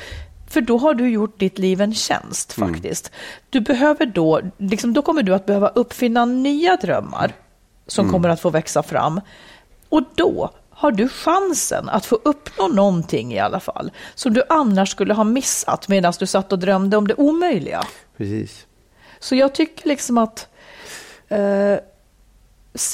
Speaker 1: För då har du gjort ditt liv en tjänst faktiskt. Du behöver då, liksom, då kommer du att behöva uppfinna nya drömmar som kommer att få växa fram. Och då har du chansen att få uppnå någonting i alla fall, som du annars skulle ha missat medan du satt och drömde om det omöjliga.
Speaker 2: Precis.
Speaker 1: Så jag tycker liksom att eh,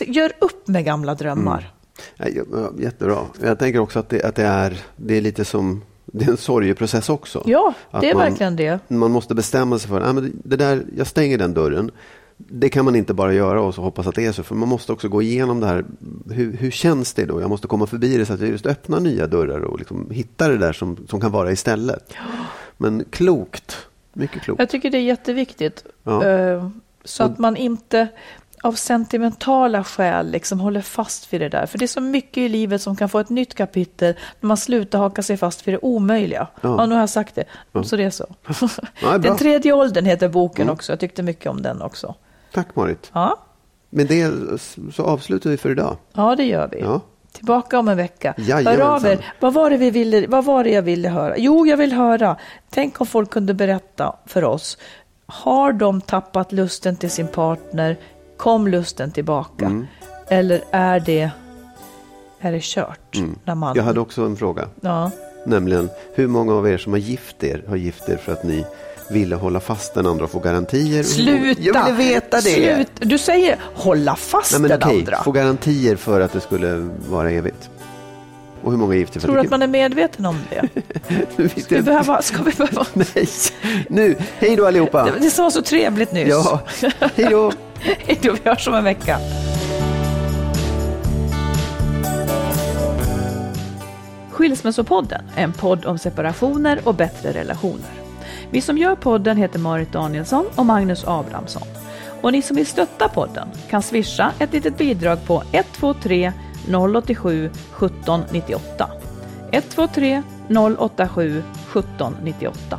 Speaker 1: gör upp med gamla drömmar.
Speaker 2: Ja, ja, Jättebra. Jag tänker också att det, att det, är, det är lite som det är en sorgeprocess också.
Speaker 1: Ja,
Speaker 2: Att
Speaker 1: det är
Speaker 2: man,
Speaker 1: verkligen det.
Speaker 2: Man måste bestämma sig för att det där, jag stänger den dörren. Det kan man inte bara göra och så hoppas att det är så. För man måste också gå igenom det här. Hur, hur känns det då? Jag måste komma förbi det så att jag just öppnar nya dörrar och liksom hittar det där som, som kan vara istället. Men klokt. Mycket klokt.
Speaker 1: Jag tycker det är jätteviktigt.
Speaker 2: Ja.
Speaker 1: Eh, så att man inte av sentimentala skäl liksom håller fast vid det där. För det är så mycket i livet som kan få ett nytt kapitel när man slutar haka sig fast vid det omöjliga. Ja, nu har jag sagt det. Så det är så. <laughs>
Speaker 2: Ja. <laughs>
Speaker 1: Den tredje åldern heter boken också. Jag tyckte mycket om den också.
Speaker 2: Tack Marit.
Speaker 1: Ja,
Speaker 2: Med det så avslutar vi för idag.
Speaker 1: ja det gör vi.
Speaker 2: Ja.
Speaker 1: Tillbaka om en vecka. Hör
Speaker 2: Jajamensan.
Speaker 1: av er. Vad var, det vi ville, vad var det jag ville höra? Jo, jag vill höra. Tänk om folk kunde berätta för oss. Har de tappat lusten till sin partner? Kom lusten tillbaka?
Speaker 2: Mm.
Speaker 1: Eller är det, är det kört? När man,
Speaker 2: Mm. Jag hade också en fråga.
Speaker 1: ja.
Speaker 2: Nämligen, hur många av er som har gift er har gift er för att ni ville hålla fast den andra och få garantier?
Speaker 1: Sluta!
Speaker 2: Jag ville veta det!
Speaker 1: Slut. Du säger hålla fast
Speaker 2: Nej, men
Speaker 1: den
Speaker 2: okej,
Speaker 1: andra.
Speaker 2: få garantier för att det skulle vara evigt. Och hur många för
Speaker 1: Tror du
Speaker 2: att
Speaker 1: att man är medveten om det? <laughs>
Speaker 2: Nu
Speaker 1: Ska vi behöva... Ska vi behöva...
Speaker 2: Nej, nu, hej då allihopa!
Speaker 1: Det, det var så trevligt nyss.
Speaker 2: Ja, hej då!
Speaker 1: Hej då, vi hörs om en vecka. Skilsmässopodden är en podd om separationer och bättre relationer. Vi som gör podden heter Marit Danielsson och Magnus Abrahamsson. Och ni som vill stötta podden kan swisha ett litet bidrag på 123 087 1798. 123 087 1798.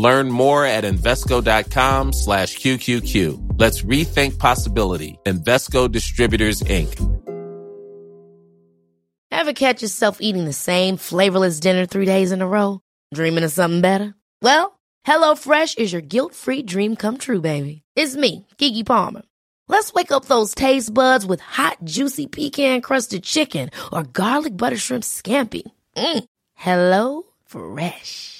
Speaker 5: Learn more at Invesco.com slash QQQ. Let's rethink possibility. Invesco Distributors, Inc.
Speaker 6: Ever catch yourself eating the same flavorless dinner three days in a row? Dreaming of something better? Well, HelloFresh is your guilt-free dream come true, baby. It's me, Kiki Palmer. Let's wake up those taste buds with hot, juicy pecan-crusted chicken or garlic butter shrimp scampi. Mm. Hello Fresh.